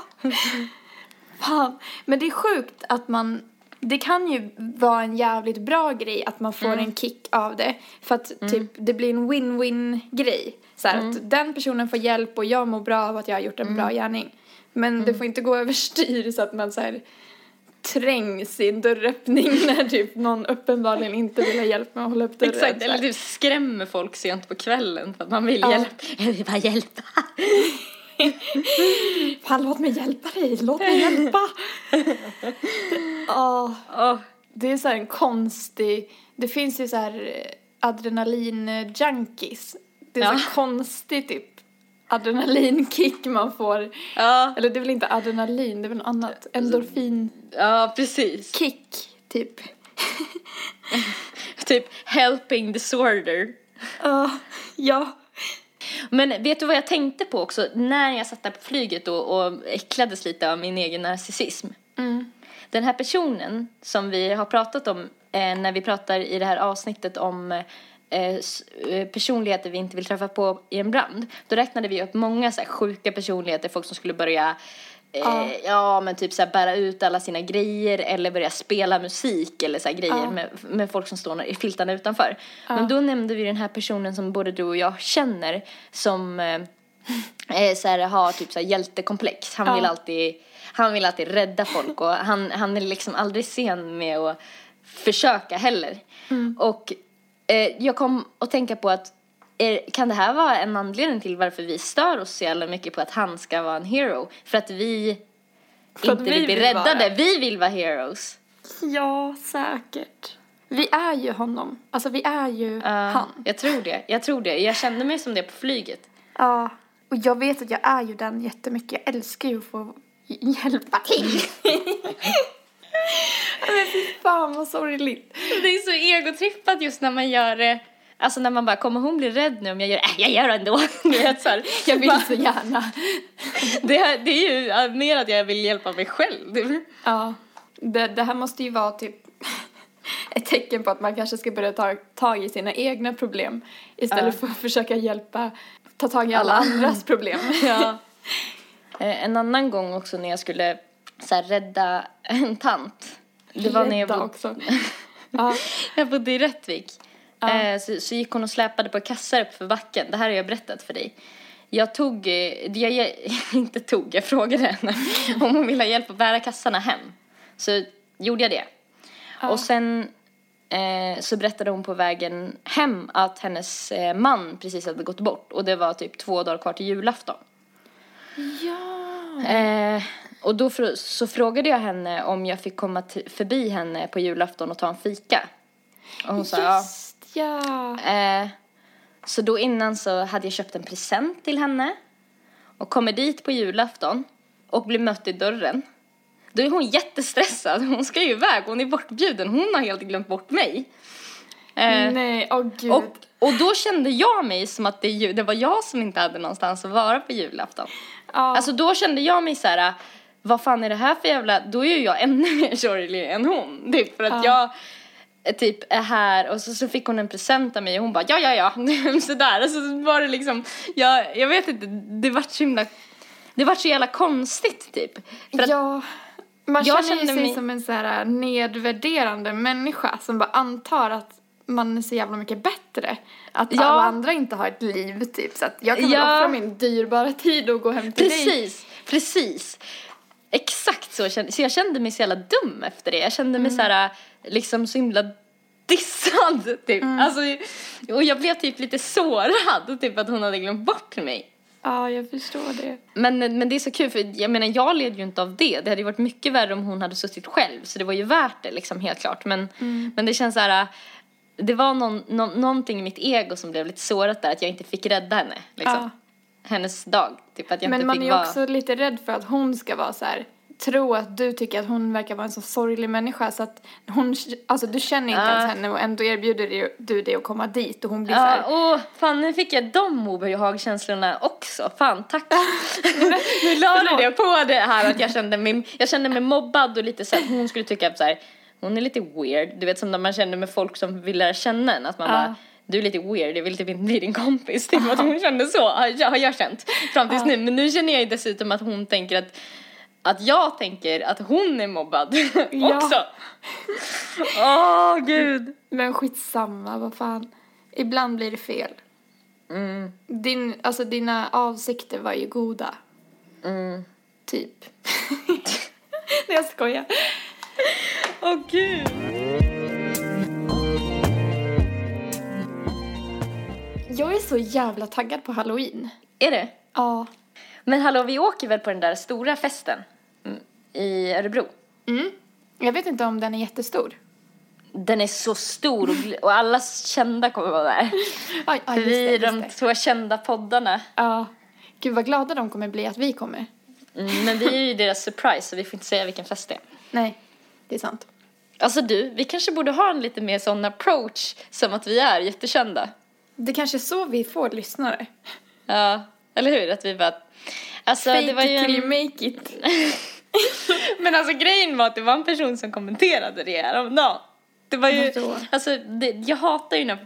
Fan. Men det är sjukt att man... Det kan ju vara en jävligt bra grej att man får en kick av det. För att typ, det blir en win-win grej. Så här, att den personen får hjälp och jag mår bra av att jag har gjort en bra gärning. Men det får inte gå överstyr så att man så här trängs i en dörröppning när typ någon uppenbarligen inte vill ha hjälp med att hålla upp dörren. Exakt, eller typ skrämmer folk sent på kvällen för att man vill Ja. hjälpa. Jag vill bara hjälpa. Fan, låt mig hjälpa dig, låt mig hjälpa. Ja, Åh, det är så här en konstig, det finns ju så här eh, adrenalin-junkies. Det är så Ja. här konstig typ adrenalinkick man får. Ja, Eller det är väl inte adrenalin, det är väl något annat. Endorfinkick, ja, precis. typ. Typ helping disorder. Ja, ja. Men vet du vad jag tänkte på också när jag satt där på flyget och, och äcklades lite av min egen narcissism? Mm. Den här personen som vi har pratat om eh, när vi pratar i det här avsnittet om eh, eh, personligheter vi inte vill träffa på i en brand. Då räknade vi upp många så här, sjuka personligheter, folk som skulle börja eh, Ja. ja. men typ så här, bära ut alla sina grejer eller börja spela musik eller så här, grejer Ja. med, med folk som står i filtarna utanför. Men då nämnde vi den här personen som både du och jag känner som eh, eh, så här, har typ så här, hjältekomplex. Han Ja. vill alltid han vill alltid rädda folk och han, han är liksom aldrig sen med att försöka heller. Och eh, jag kom att tänka på att är, kan det här vara en anledning till varför vi stör oss så jävla mycket på att han ska vara en hero? För att vi För att inte vi vill bli räddade. vara. Vi vill vara heroes. Ja, säkert. Vi är ju honom. Alltså vi är ju Ja, han. Jag tror det. Jag tror det. Jag kände mig som det på flyget. Ja, och jag vet att jag är ju den jättemycket. Jag älskar ju att få hjälpa till. Men fy fan vad sorgligt. Det är så egotrippat just när man gör det. Alltså när man bara, kommer hon bli rädd nu om jag gör det? Äh, jag gör det ändå. Du vet så här. Jag vill så gärna. det, är- det är ju mer att jag vill hjälpa mig själv. Det- Ja, det, det här måste ju vara typ ett tecken på att man kanske ska börja ta tag i sina egna problem istället Ja. för att försöka hjälpa, ta tag i alla Alla. andras problem. Ja. Eh, En annan gång också när jag skulle så här, rädda en tant. Det var när jag bodde, också. Ja, jag bodde i Rättvik. Eh, Så, så gick hon och släpade på kassar upp för backen. Det här har jag berättat för dig. Jag tog, eh, jag, jag inte tog, jag frågade henne om hon ville ha hjälp att bära kassarna hem. Så gjorde jag det. Ja. Och sen eh, så berättade hon på vägen hem att hennes man precis hade gått bort. Och det var typ två dagar kvar till julafton. Ja. Eh, och då fr- så frågade jag henne om jag fick komma förbi henne på julafton och ta en fika. Och hon sa ja. Just ja. Eh, så då innan så hade jag köpt en present till henne. Och kommer dit på julafton och blir mött i dörren. Då är hon jättestressad. Hon ska ju iväg. Hon är bortbjuden. Hon har helt glömt bort mig. Eh, Nej, åh gud. och, och då kände jag mig som att det, det var jag som inte hade någonstans att vara på julafton. Ja. Alltså då kände jag mig så här, vad fan är det här för jävla, då är ju jag ännu mer sorglig än hon. Typ för att jag eh, typ är här och så, så fick hon en present av mig och hon bara ja ja ja, sådär. Och så var det liksom, jag, jag vet inte, det vart så himla, det vart så jävla konstigt typ. För att, ja. Man jag känner sig mig- som en så här nedvärderande människa som bara antar att man är så jävla mycket bättre. Att Ja. alla andra inte har ett liv typ. Så att jag kan Ja. offra min dyrbara tid och gå hem till dig. Precis, precis. Exakt så kände Så jag kände mig så jävla dum efter det. Jag kände mig så här, liksom så himla dissad typ. Alltså, och jag blev typ lite sårad, typ att hon hade glömt bort mig. Ja, jag förstår det. Men, men det är så kul för jag menar jag led ju inte av det. Det hade ju varit mycket värre om hon hade suttit själv. Så det var ju värt det liksom helt klart. Men, men det känns så här. Det var någon, nå- någonting i mitt ego som blev lite sårat där. Att jag inte fick rädda henne. Liksom. Ja. Hennes dag. Typ att jag Men inte man fick är ju vara... också lite rädd för att hon ska vara så här. Tro att du tycker att hon verkar vara en så sorglig människa så att hon, alltså du känner inte Ja. ens henne och ändå erbjuder du dig att komma dit och hon blir så här. Åh, fan nu fick jag de obehagskänslorna också. Fan, tack. nu lade Förlåt. det på det här att jag kände mig, jag kände mig mobbad och lite så att hon skulle tycka att så här, hon är lite weird. Du vet som när man känner med folk som vill lära känna en. Att man Ja. bara, du är lite weird, jag vill typ inte bli din kompis. Typ att hon kände så, har jag, har jag känt fram tills nu. Men nu känner jag ju dessutom att hon tänker att att jag tänker att hon är mobbad också. Åh, gud. Men skitsamma, vad fan. Ibland blir det fel. Mm, Din, alltså dina avsikter var ju goda. mm. Typ. Nej, jag skojar. Åh, gud. Jag är så jävla taggad på halloween. Är det? Ja. Men hallå, vi åker väl på den där stora festen mm, i Örebro? Mm. Jag vet inte om den är jättestor. Den är så stor och, alla kända kommer vara där. För just vi är de det. två kända poddarna. Ja. Gud vad glada de kommer bli att vi kommer. Mm, men vi är ju deras surprise så vi får inte säga vilken fest det är. Nej, det är sant. Alltså du, vi kanske borde ha en lite mer sån approach som att vi är jättekända. Det kanske är så vi får lyssnare. Ja, eller hur? Att vi bara... Alltså Fake det var ju it till you make it. Men alltså grejen var att det var en person som kommenterade det häromdagen. Det var ju, alltså det, jag hatar ju när,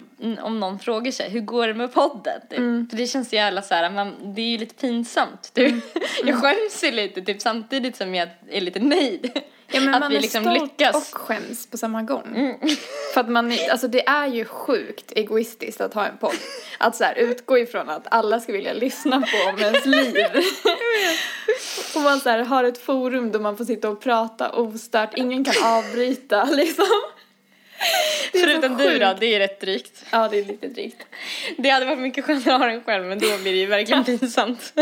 om någon frågar sig, hur går det med podden? Typ. Mm. För det känns så jävla så här, man, det är ju lite pinsamt. Typ. Jag skäms ju lite typ samtidigt som jag är lite nöjd. Ja, men att man vi är liksom stolt lyckas. Mm. och skäms på samma gång. För att man, alltså det är ju sjukt egoistiskt att ha en podd. Att så här utgå ifrån att alla ska vilja lyssna på om ens liv. och man så här har ett forum där man får sitta och prata ostört, ingen kan avbryta liksom. Förutom du då, det är rätt drygt. Ja, det är lite drygt. Det hade varit mycket skönare att ha den själv men då blir det ju verkligen pinsamt.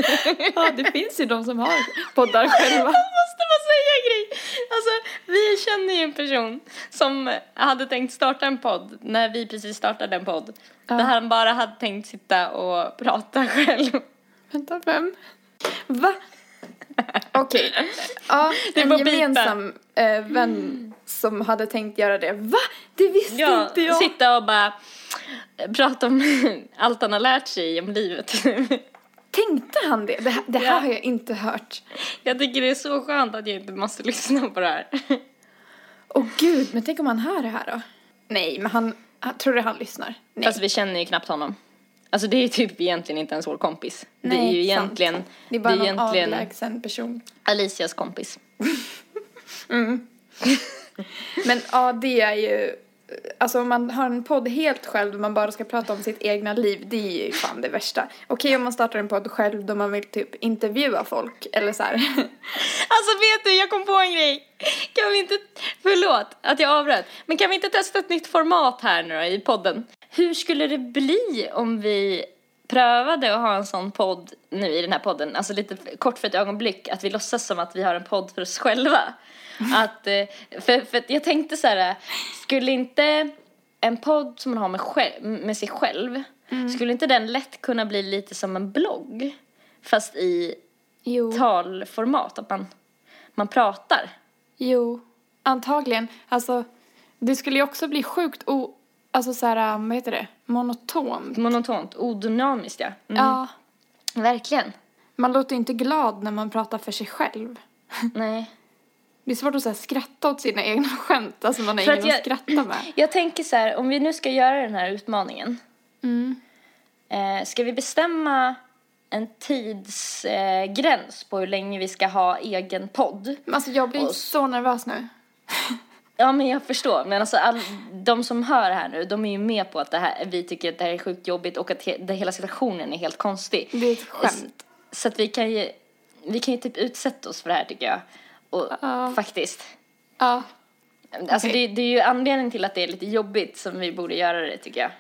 Ja, det finns ju de som har poddar själva. måste bara säga en grej. Alltså, vi känner ju en person som hade tänkt starta en podd när vi precis startade en podd. Ja. Där han bara hade tänkt sitta och prata själv. Vänta, vem? Va? Okej. Ja, Det en gemensam eh, vän som hade tänkt göra det. Va? Det visste Ja, inte jag. sitta och bara prata om allt han har lärt sig om livet. Tänkte han det? Det, här- det här Ja. har jag inte hört. Jag tycker det är så skönt att jag inte måste lyssna på det här. Åh gud, men tänk om han hör det här då? Nej, men han, han tror du han lyssnar? Nej. Fast vi känner ju knappt honom. Alltså det är typ egentligen inte ens vår kompis. det är Nej, ju sant. egentligen, det är bara det är någon egentligen avlägsen person. Alicias kompis. Men ja, det är ju... Alltså om man har en podd helt själv och man bara ska prata om sitt egna liv, det är ju fan det värsta. Okej om man startar en podd själv då man vill typ intervjua folk eller så här. Alltså vet du, jag kom på en grej. Kan vi inte, förlåt att jag avbröt, men kan vi inte testa ett nytt format här nu då i podden? Hur skulle det bli om vi prövade att ha en sån podd nu i den här podden, alltså lite kort för ett ögonblick, att vi låtsas som att vi har en podd för oss själva. Att, eh, för, för jag tänkte så här, skulle inte en podd som man har med, själv, med sig själv, skulle inte den lätt kunna bli lite som en blogg? Fast i Jo. talformat, att man, man pratar. Jo, antagligen. Alltså, det skulle ju också bli sjukt o... Alltså så här, vad heter det? Monotont. Monotont, odynamiskt ja. Mm. Ja. Verkligen. Man låter inte glad när man pratar för sig själv. Nej. Det är svårt att så här, skratta åt sina egna skämt. Alltså man har För ingen att jag- att skratta med. Jag tänker så här, om vi nu ska göra den här utmaningen. Mm. Eh, ska vi bestämma en tidsgräns eh, på hur länge vi ska ha egen podd? Alltså jag blir Och- så nervös nu. Ja men jag förstår, men alltså all, de som hör det här nu, de är ju med på att det här, vi tycker att det här är sjukt jobbigt och att he, det, hela situationen är helt konstig. Det är ett skämt. Så att vi kan ju, vi kan ju typ utsätta oss för det här tycker jag. Och Ja. faktiskt. Ja. Alltså Okej. det, det är ju anledningen till att det är lite jobbigt som vi borde göra det tycker jag.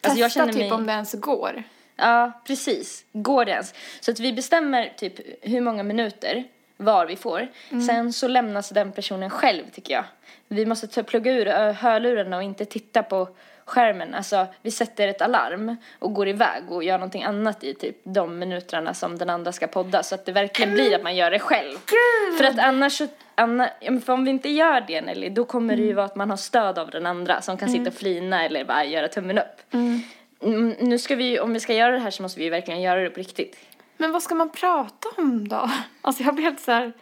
Alltså jag Testa känner typ mig... om det ens går. Ja, precis. Går det ens? Så att vi bestämmer typ hur många minuter var vi får. Sen så lämnas den personen själv tycker jag. Vi måste plugga ur hörlurarna och inte titta på skärmen. Alltså vi sätter ett alarm och går iväg och gör någonting annat i typ de minuterna som den andra ska podda. Så att det verkligen blir att man gör det själv. För att annars så, anna, ja, men för om vi inte gör det Nelly, då kommer det ju vara att man har stöd av den andra som kan sitta och flina eller bara göra tummen upp. Mm, nu ska vi, om vi ska göra det här så måste vi verkligen göra det på riktigt. Men vad ska man prata om då? Alltså jag blir helt så här...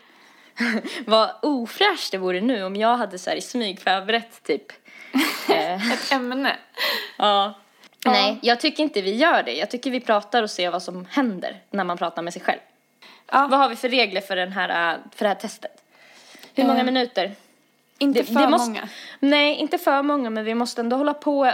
Vad ofräscht det vore nu om jag hade så här i smyg förberett typ. eh, Ett ämne. ja. Nej, jag tycker inte vi gör det. Jag tycker vi pratar och ser vad som händer när man pratar med sig själv. Ja. Vad har vi för regler för, den här, eh, för det här testet? Hur många Eh, minuter? Inte Det- för det måste- många. Nej, inte för många, men vi måste ändå hålla på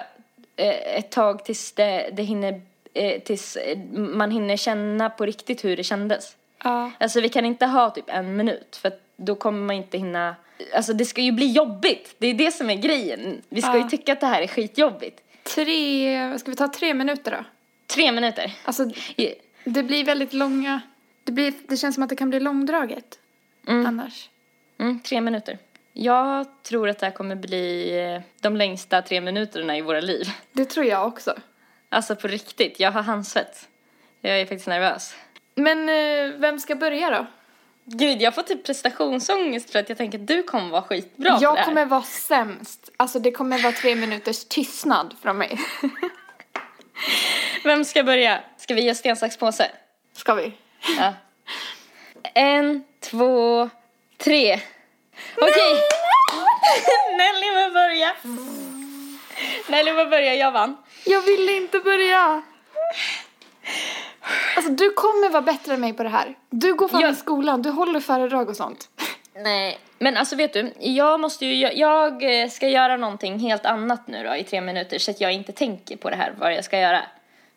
ett tag tills det, det hinner, eh, tills eh, man hinner känna på riktigt hur det kändes. Ja. Alltså vi kan inte ha typ en minut för då kommer man inte hinna, alltså det ska ju bli jobbigt. Det är det som är grejen. Vi ska Ja. ju tycka att det här är skitjobbigt. Tre... Ska vi ta tre minuter då? Tre minuter. Alltså det blir väldigt långa... Det, blir, det känns som att det kan bli långdraget Mm. annars. Mm, tre minuter. Jag tror att det här kommer bli eh, de längsta tre minuterna i våra liv. Det tror jag också. Alltså på riktigt, jag har handsvett. Jag är faktiskt nervös. Men eh, vem ska börja då? Gud, jag får typ prestationsångest för att jag tänker att du kommer vara skitbra på det jag här. kommer vara sämst. Alltså det kommer vara tre minuters tystnad från mig. Vem ska börja? Ska vi göra sten, sax, påse? Ska vi? Ja. En, två, tre. Okej. Nelly får börja. Nelly får börja, jag vann. Jag vill inte börja. Alltså du kommer vara bättre än mig på det här. Du går fan Jag- i skolan, du håller föredrag och sånt. Nej. Men alltså vet du, jag måste ju, jag- jag eh, ska göra någonting helt annat nu då i tre minuter så att jag inte tänker på det här, vad jag ska göra.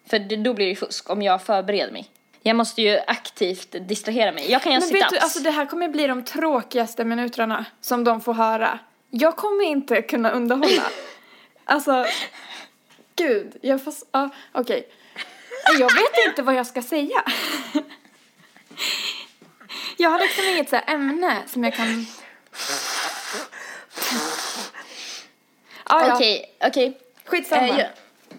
För det, då blir det ju fusk om jag förbereder mig. Jag måste ju aktivt distrahera mig. Jag kan göra Men vet du, sit-ups. alltså det här kommer bli de tråkigaste minuterna som de får höra. Jag kommer inte kunna underhålla. alltså, gud, jag får, ja, okej. Jag vet inte vad jag ska säga. jag har liksom inget så ämne som jag kan... Ah, ja. Okej, okej. Skitsamma. Eh, jag,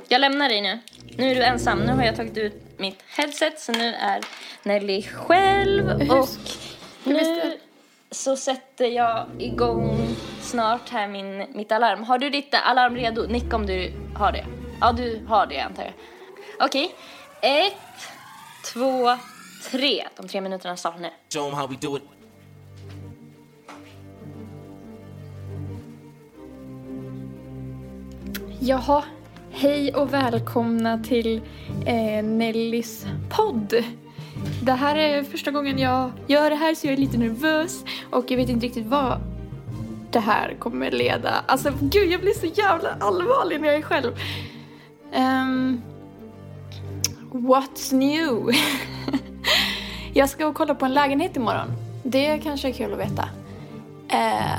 jag lämnar dig nu. Nu är du ensam. Nu har jag tagit ut mitt headset så nu är Nelly själv och nu så sätter jag igång snart här min, mitt alarm. Har du ditt alarm redo? Nicka om du har det. Ja, du har det antar jag. Okej. Ett, två, tre. De tre minuterna startar nu. Show 'em how we do it. Jaha, hej och välkomna till eh, Nellys podd. Det här är första gången jag gör det här så jag är lite nervös och jag vet inte riktigt vad det här kommer leda. Alltså gud, jag blir så jävla allvarlig när jag är själv. Um, what's new? jag ska och kolla på en lägenhet imorgon. Det kanske är kul att veta. Uh,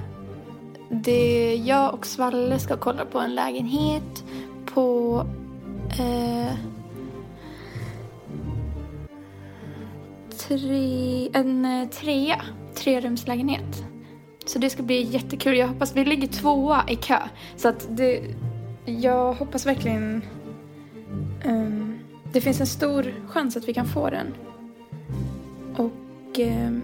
det, jag och Svalle ska kolla på en lägenhet på... Uh, tre, en eh, trea. Trerumslägenhet. Så det ska bli jättekul. Jag hoppas vi ligger tvåa i kö. Så att det... Jag hoppas verkligen... Um, det finns en stor chans att vi kan få den. Och um,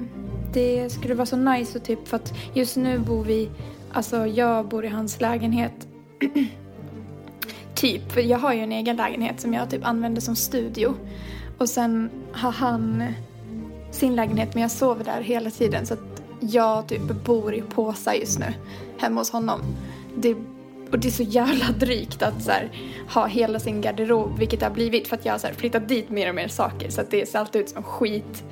det skulle vara så nice och typ för att just nu bor vi, alltså jag bor i hans lägenhet. typ, för jag har ju en egen lägenhet som jag typ använder som studio. Och sen har han sin lägenhet men jag sover där hela tiden så att jag typ bor i påsar just nu hemma hos honom. Det, och det är så jävla drygt att så här, ha hela sin garderob, vilket det har blivit för att jag har så här, flyttat dit mer och mer saker så att det ser alltid ut som skit.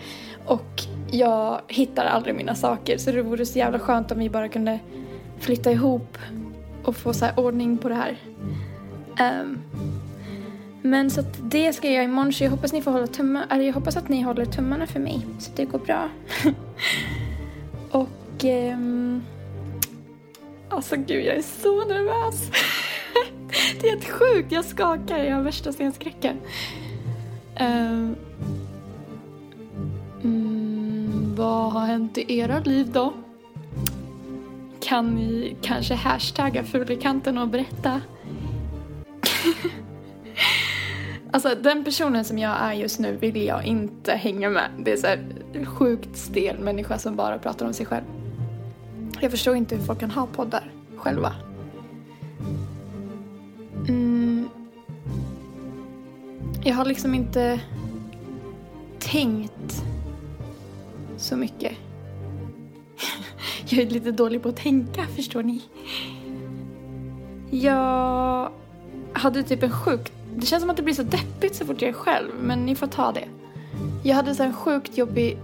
Och jag hittar aldrig mina saker så det vore så jävla skönt om vi bara kunde flytta ihop och få så här ordning på det här. Um, men så att det ska jag göra imorgon så jag hoppas ni får hålla tummarna, eller jag hoppas att ni håller tummarna för mig så att det går bra. och um, Alltså gud, jag är så nervös. Det är helt sjukt, jag skakar, jag har värsta scenskräcken. Um, mm, vad har hänt i era liv då? Kan ni kanske hashtagga Fulikanten och berätta? alltså den personen som jag är just nu vill jag inte hänga med. Det är så här sjukt stel människa som bara pratar om sig själv. Jag förstår inte hur folk kan ha poddar själva. Mm. Jag har liksom inte tänkt så mycket. Jag är lite dålig på att tänka, förstår ni. Jag hade typ en sjuk... Det känns som att det blir så deppigt så fort jag är själv, men ni får ta det. Jag hade så en sjukt jobbig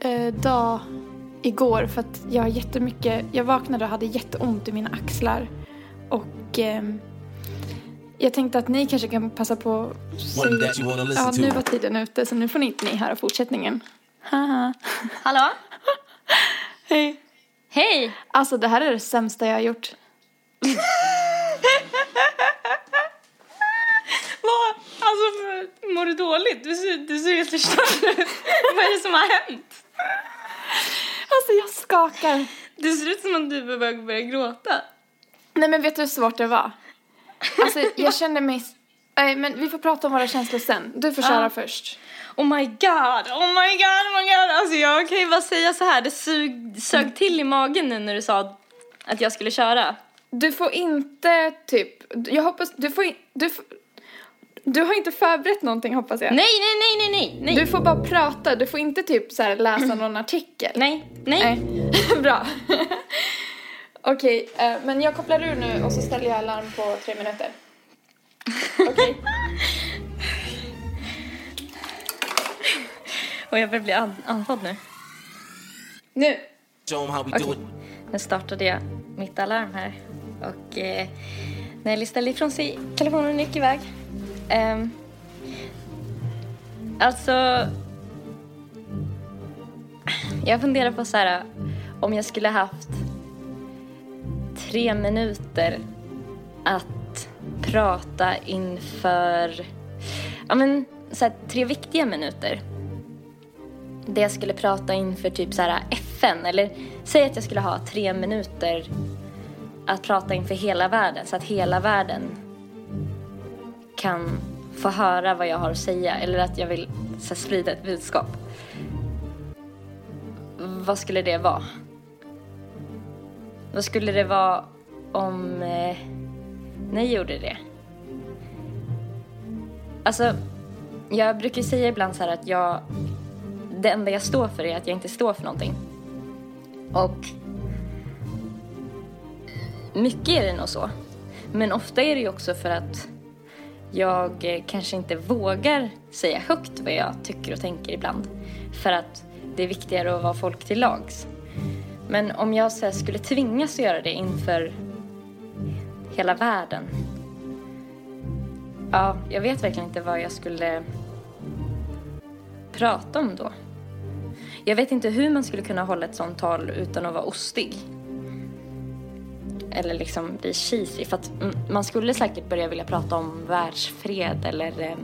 eh, dag igår för att jag har jättemycket... Jag vaknade och hade jätteont i mina axlar. Och eh, jag tänkte att ni kanske kan passa på att säga... Ja, nu var tiden ute så nu får ni inte ni höra fortsättningen. Haha. Hallå? Hej. Hej! Alltså det här är det sämsta jag har gjort. Vad? Alltså, mår du dåligt? Du ser, du ser helt förstörd ut. Vad är det som har hänt? Alltså jag skakar. Det ser ut som om du att börja gråta. Nej men vet du hur svårt det var? Alltså jag kände mig... Nej men vi får prata om våra känslor sen. Du får köra Ja. först. Oh my god, oh my god, oh my god. Alltså jag kan ju bara säga så här, det sug, sög till i magen nu när du sa att jag skulle köra. Du får inte typ... Jag hoppas... Du får, in- du får, du har inte förberett någonting hoppas jag. Nej, nej, nej, nej, nej, nej. Du får bara prata, du får inte typ så här läsa någon artikel. Nej, nej. Nej. Bra. Okej, eh, men jag kopplar ur nu och så ställer jag alarm på tre minuter. Okej? Och jag börjar bli an- andfådd nu. Nu. Okej, it. nu startade jag mitt alarm här. Och eh, Nelly ställde ifrån sig telefonen och gick iväg. Um, alltså... Jag funderar på så här om jag skulle haft tre minuter att prata inför... Ja, men så här, tre viktiga minuter. Det jag skulle prata inför typ så här FN eller säg att jag skulle ha tre minuter att prata inför hela världen så att hela världen kan få höra vad jag har att säga eller att jag vill så här, sprida ett budskap. Vad skulle det vara? Vad skulle det vara om eh, ni gjorde det? Alltså, jag brukar säga ibland så här att jag det enda jag står för är att jag inte står för någonting. Och mycket är det nog så. Men ofta är det ju också för att jag eh, kanske inte vågar säga högt vad jag tycker och tänker ibland. För att det är viktigare att vara folk till lags. Men om jag så här skulle tvingas att göra det inför hela världen. Ja, jag vet verkligen inte vad jag skulle prata om då. Jag vet inte hur man skulle kunna hålla ett sånt tal utan att vara ostig. Eller liksom bli cheesy. För att mm, man skulle säkert börja vilja prata om världsfred eller eh,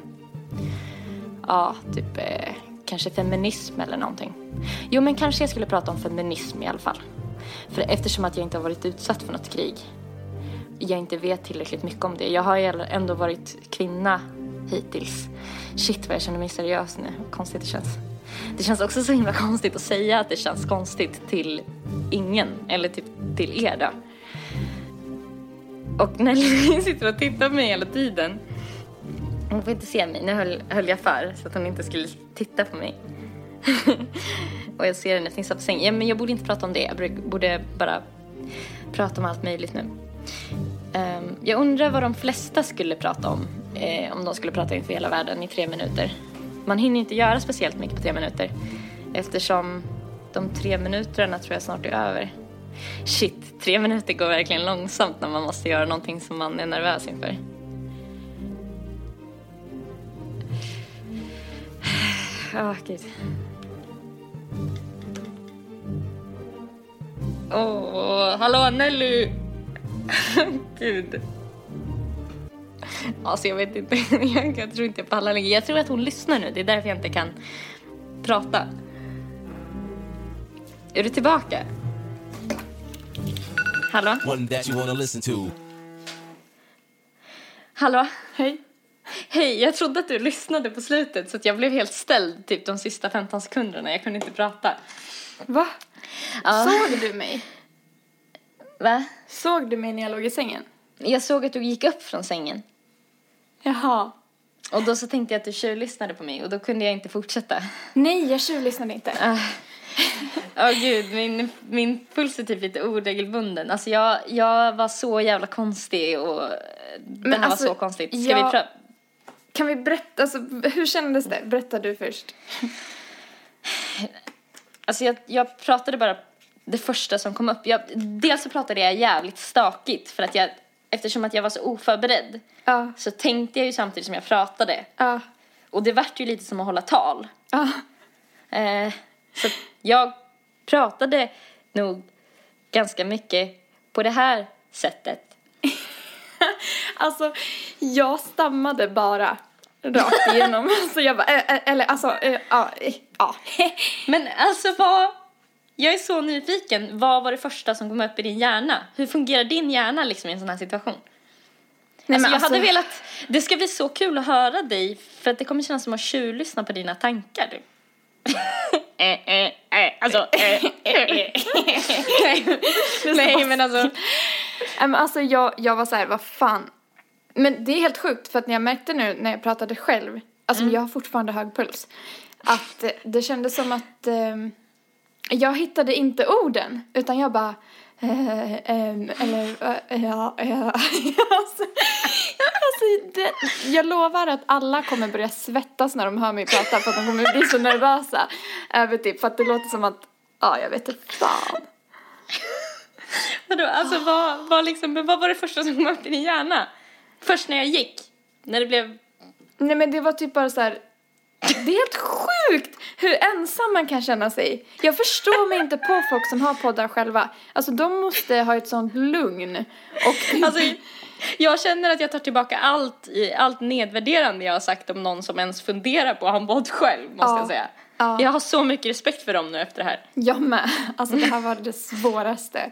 ja, typ eh, kanske feminism eller någonting. Jo, men kanske jag skulle prata om feminism i alla fall. För eftersom att jag inte har varit utsatt för något krig. Jag inte vet tillräckligt mycket om det. Jag har ju ändå varit kvinna hittills. Shit vad jag känner mig seriös nu. Konstigt det känns. Det känns också så himla konstigt att säga att det känns konstigt till ingen. Eller typ till er då. Och Nelly sitter och tittar på mig hela tiden. Hon får inte se mig. Nu höll, höll jag för så att hon inte skulle titta på mig. och jag ser henne fnissa på sängen. Ja, men jag borde inte prata om det. Jag borde- bara prata om allt möjligt nu. Um, jag undrar vad de flesta skulle prata om eh, om de skulle prata inför hela världen i tre minuter. Man hinner inte göra speciellt mycket på tre minuter eftersom de tre minuterna tror jag snart är över. Shit, tre minuter går verkligen långsamt när man måste göra någonting som man är nervös inför. Åh, gud. Åh, hallå Nelly! Gud. Alltså jag vet inte, jag tror inte jag pallar längre. Jag tror att hon lyssnar nu, det är därför jag inte kan prata. Är du tillbaka? Hallå? One that you wanna listen to. Hallå? Hej. Hej, jag trodde att du lyssnade på slutet så att jag blev helt ställd typ de sista 15 sekunderna. Jag kunde inte prata. Va? Ja. Såg du mig? Va? Såg du mig när jag låg i sängen? Jag såg att du gick upp från sängen. Jaha. Och då så tänkte jag att du tjuvlyssnade på mig och då kunde jag inte fortsätta. Nej, jag tjuvlyssnade inte. Åh Ah. gud, min, min puls är typ lite oregelbunden. Alltså jag, jag var så jävla konstig och eh, den här alltså, var så konstigt. Ska jag- vi pröva? Kan vi berätta, alltså hur kändes det? Berätta du först. Alltså jag, jag pratade bara det första som kom upp. Jag, dels så pratade jag jävligt stakigt för att jag, eftersom att jag var så oförberedd Ja, så tänkte jag ju samtidigt som jag pratade. ja, Och det vart ju lite som att hålla tal. ja. Eh, så jag pratade nog ganska mycket på det här sättet. Alltså, jag stammade bara rakt igenom. så jag bara, äh, äh, eller alltså, äh, ja, ja. Men alltså vad... Jag är så nyfiken. Vad var det första som kom upp i din hjärna? Hur fungerar din hjärna liksom i en sån här situation? Nej, alltså, jag hade alltså- velat... Det ska bli så kul att höra dig för att det kommer kännas som att tjuvlyssna på dina tankar. Du. Eh, eh, eh, alltså... Eh, eh. Nej, men alltså... Men alltså jag, jag var så här, vad fan. Men det är helt sjukt för att när jag märkte nu när jag pratade själv, alltså jag har fortfarande hög puls, att det kändes som att eh, jag hittade inte orden utan jag bara eh, ehm, eller eh, ja, ja. alltså, alltså det, jag lovar att alla kommer börja svettas när de hör mig prata för att de kommer bli så nervösa över typ för att det låter som att ja jag vet inte fan. Vadå, alltså vad, vad, liksom, men vad var det första som kom upp i din hjärna? Först när jag gick? När det blev... Nej men det var typ bara så här. Det är helt sjukt hur ensam man kan känna sig. Jag förstår mig inte på folk som har poddar själva. Alltså de måste ha ett sånt lugn. Och Alltså, jag känner att jag tar tillbaka allt, i- allt nedvärderande jag har sagt om någon som ens funderar på att ha en podd själv, måste Ja. jag säga. Ja. Jag har så mycket respekt för dem nu efter det här. jag med. Alltså det här var det svåraste.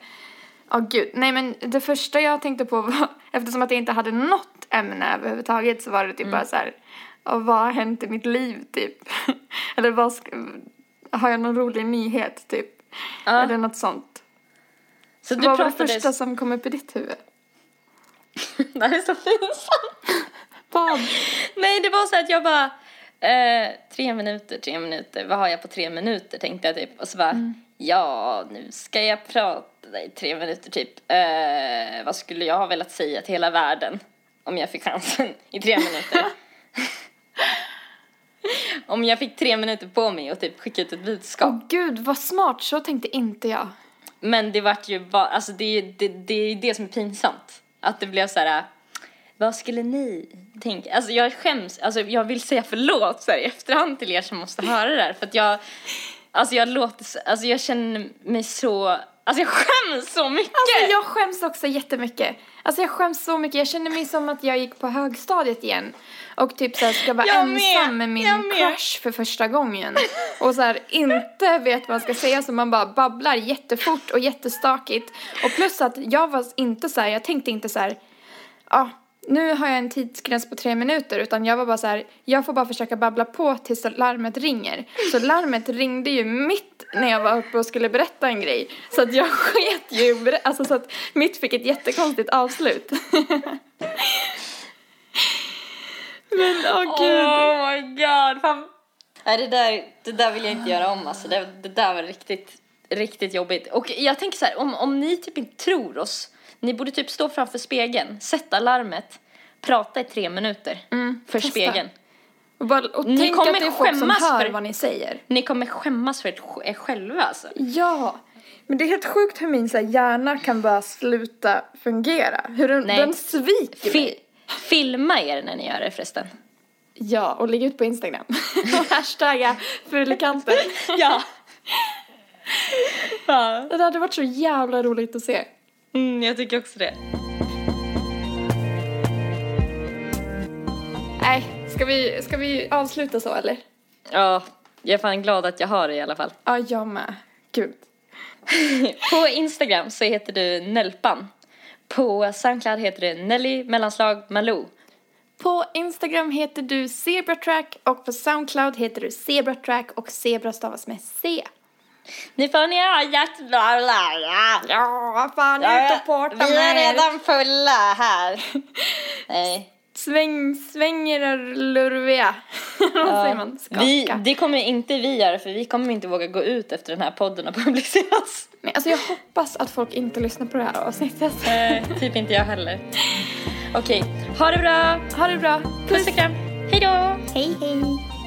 Ja gud. Nej men det första jag tänkte på var, eftersom att jag inte hade något ämne överhuvudtaget så var det typ bara så här. Och vad har hänt i mitt liv typ? Eller vad ska, har jag någon rolig nyhet typ? Ja. Eller något sånt. Så du vad var det första som kom upp i ditt huvud? det här är så pinsamt. Vad? Nej, det var så att jag bara... Eh, tre minuter, tre minuter. Vad har jag på tre minuter, tänkte jag typ. Och så bara, ja, nu ska jag prata i tre minuter typ. Eh, vad skulle jag ha velat säga till hela världen om jag fick chansen i tre minuter? Om jag fick tre minuter på mig och typ skicka ut ett budskap. Åh gud, vad smart. Så tänkte inte jag. Men det vart ju bara, alltså det, det, det är ju det som är pinsamt. Att det blev så här, vad skulle ni tänka? Alltså jag skäms, alltså jag vill säga förlåt så här, i efterhand till er som måste höra det här. För att jag, alltså jag låter, så- alltså jag känner mig så, alltså jag skäms så mycket. Alltså jag skäms också jättemycket. Alltså jag skäms så mycket. Jag känner mig som att jag gick på högstadiet igen. Och typ så här ska vara Jag ensam med min med. crush för första gången. Och så här inte vet vad man ska säga så man bara babblar jättefort och jättestakigt. Och plus att jag var inte så här, jag tänkte inte så här, ja, nu har jag en tidsgräns på tre minuter utan jag var bara så här, jag får bara försöka babbla på tills larmet ringer. Så larmet ringde ju mitt när jag var uppe och skulle berätta en grej. Så att jag sket ju, alltså så att mitt fick ett jättekonstigt avslut. Men åh gud. Oh my god. Fan. Nej, det där, det där vill jag inte göra om alltså. Det, det där var riktigt, riktigt jobbigt. Och jag tänker så här, om, om ni typ inte tror oss, ni borde typ stå framför spegeln, sätta larmet, prata i tre minuter för Mm, testa. spegeln. Och, bara, och Ni tänk kommer att det är folk som hör för- vad ni säger. Ni kommer skämmas för er själva alltså. Ja, men det är helt sjukt hur min så här, hjärna kan bara sluta fungera. Hur den, Nej. den sviker Fi- mig. filma er när ni gör det förresten. Ja, och lägg ut på Instagram. Hashtagga fulkanten. Ja. ja. Det hade varit så jävla roligt att se. Mm, jag tycker också det. Nej, ska vi, ska vi avsluta så eller? Ja, jag är fan glad att jag har det i alla fall. Ja, jag med. Gud. på Instagram så heter du Nelpan. På Soundcloud heter du Nelly mellanslag Malou. På Instagram heter du Zebratrack och på Soundcloud heter du Zebratrack och Zebra stavas med C. Nu får ni ha lära. Ja, fan, ut och parta Vi är med redan fulla här. Nej. Sväng, svänger är lurviga. Vad säger man? Skaka. Vi, det kommer inte vi göra för vi kommer inte våga gå ut efter den här podden har publicerats. Nej, alltså jag hoppas att folk inte lyssnar på det här avsnittet. Eh, typ inte jag heller. Okej, ha det bra. Ha det bra. Puss och kram. Hej då. Hej, hej.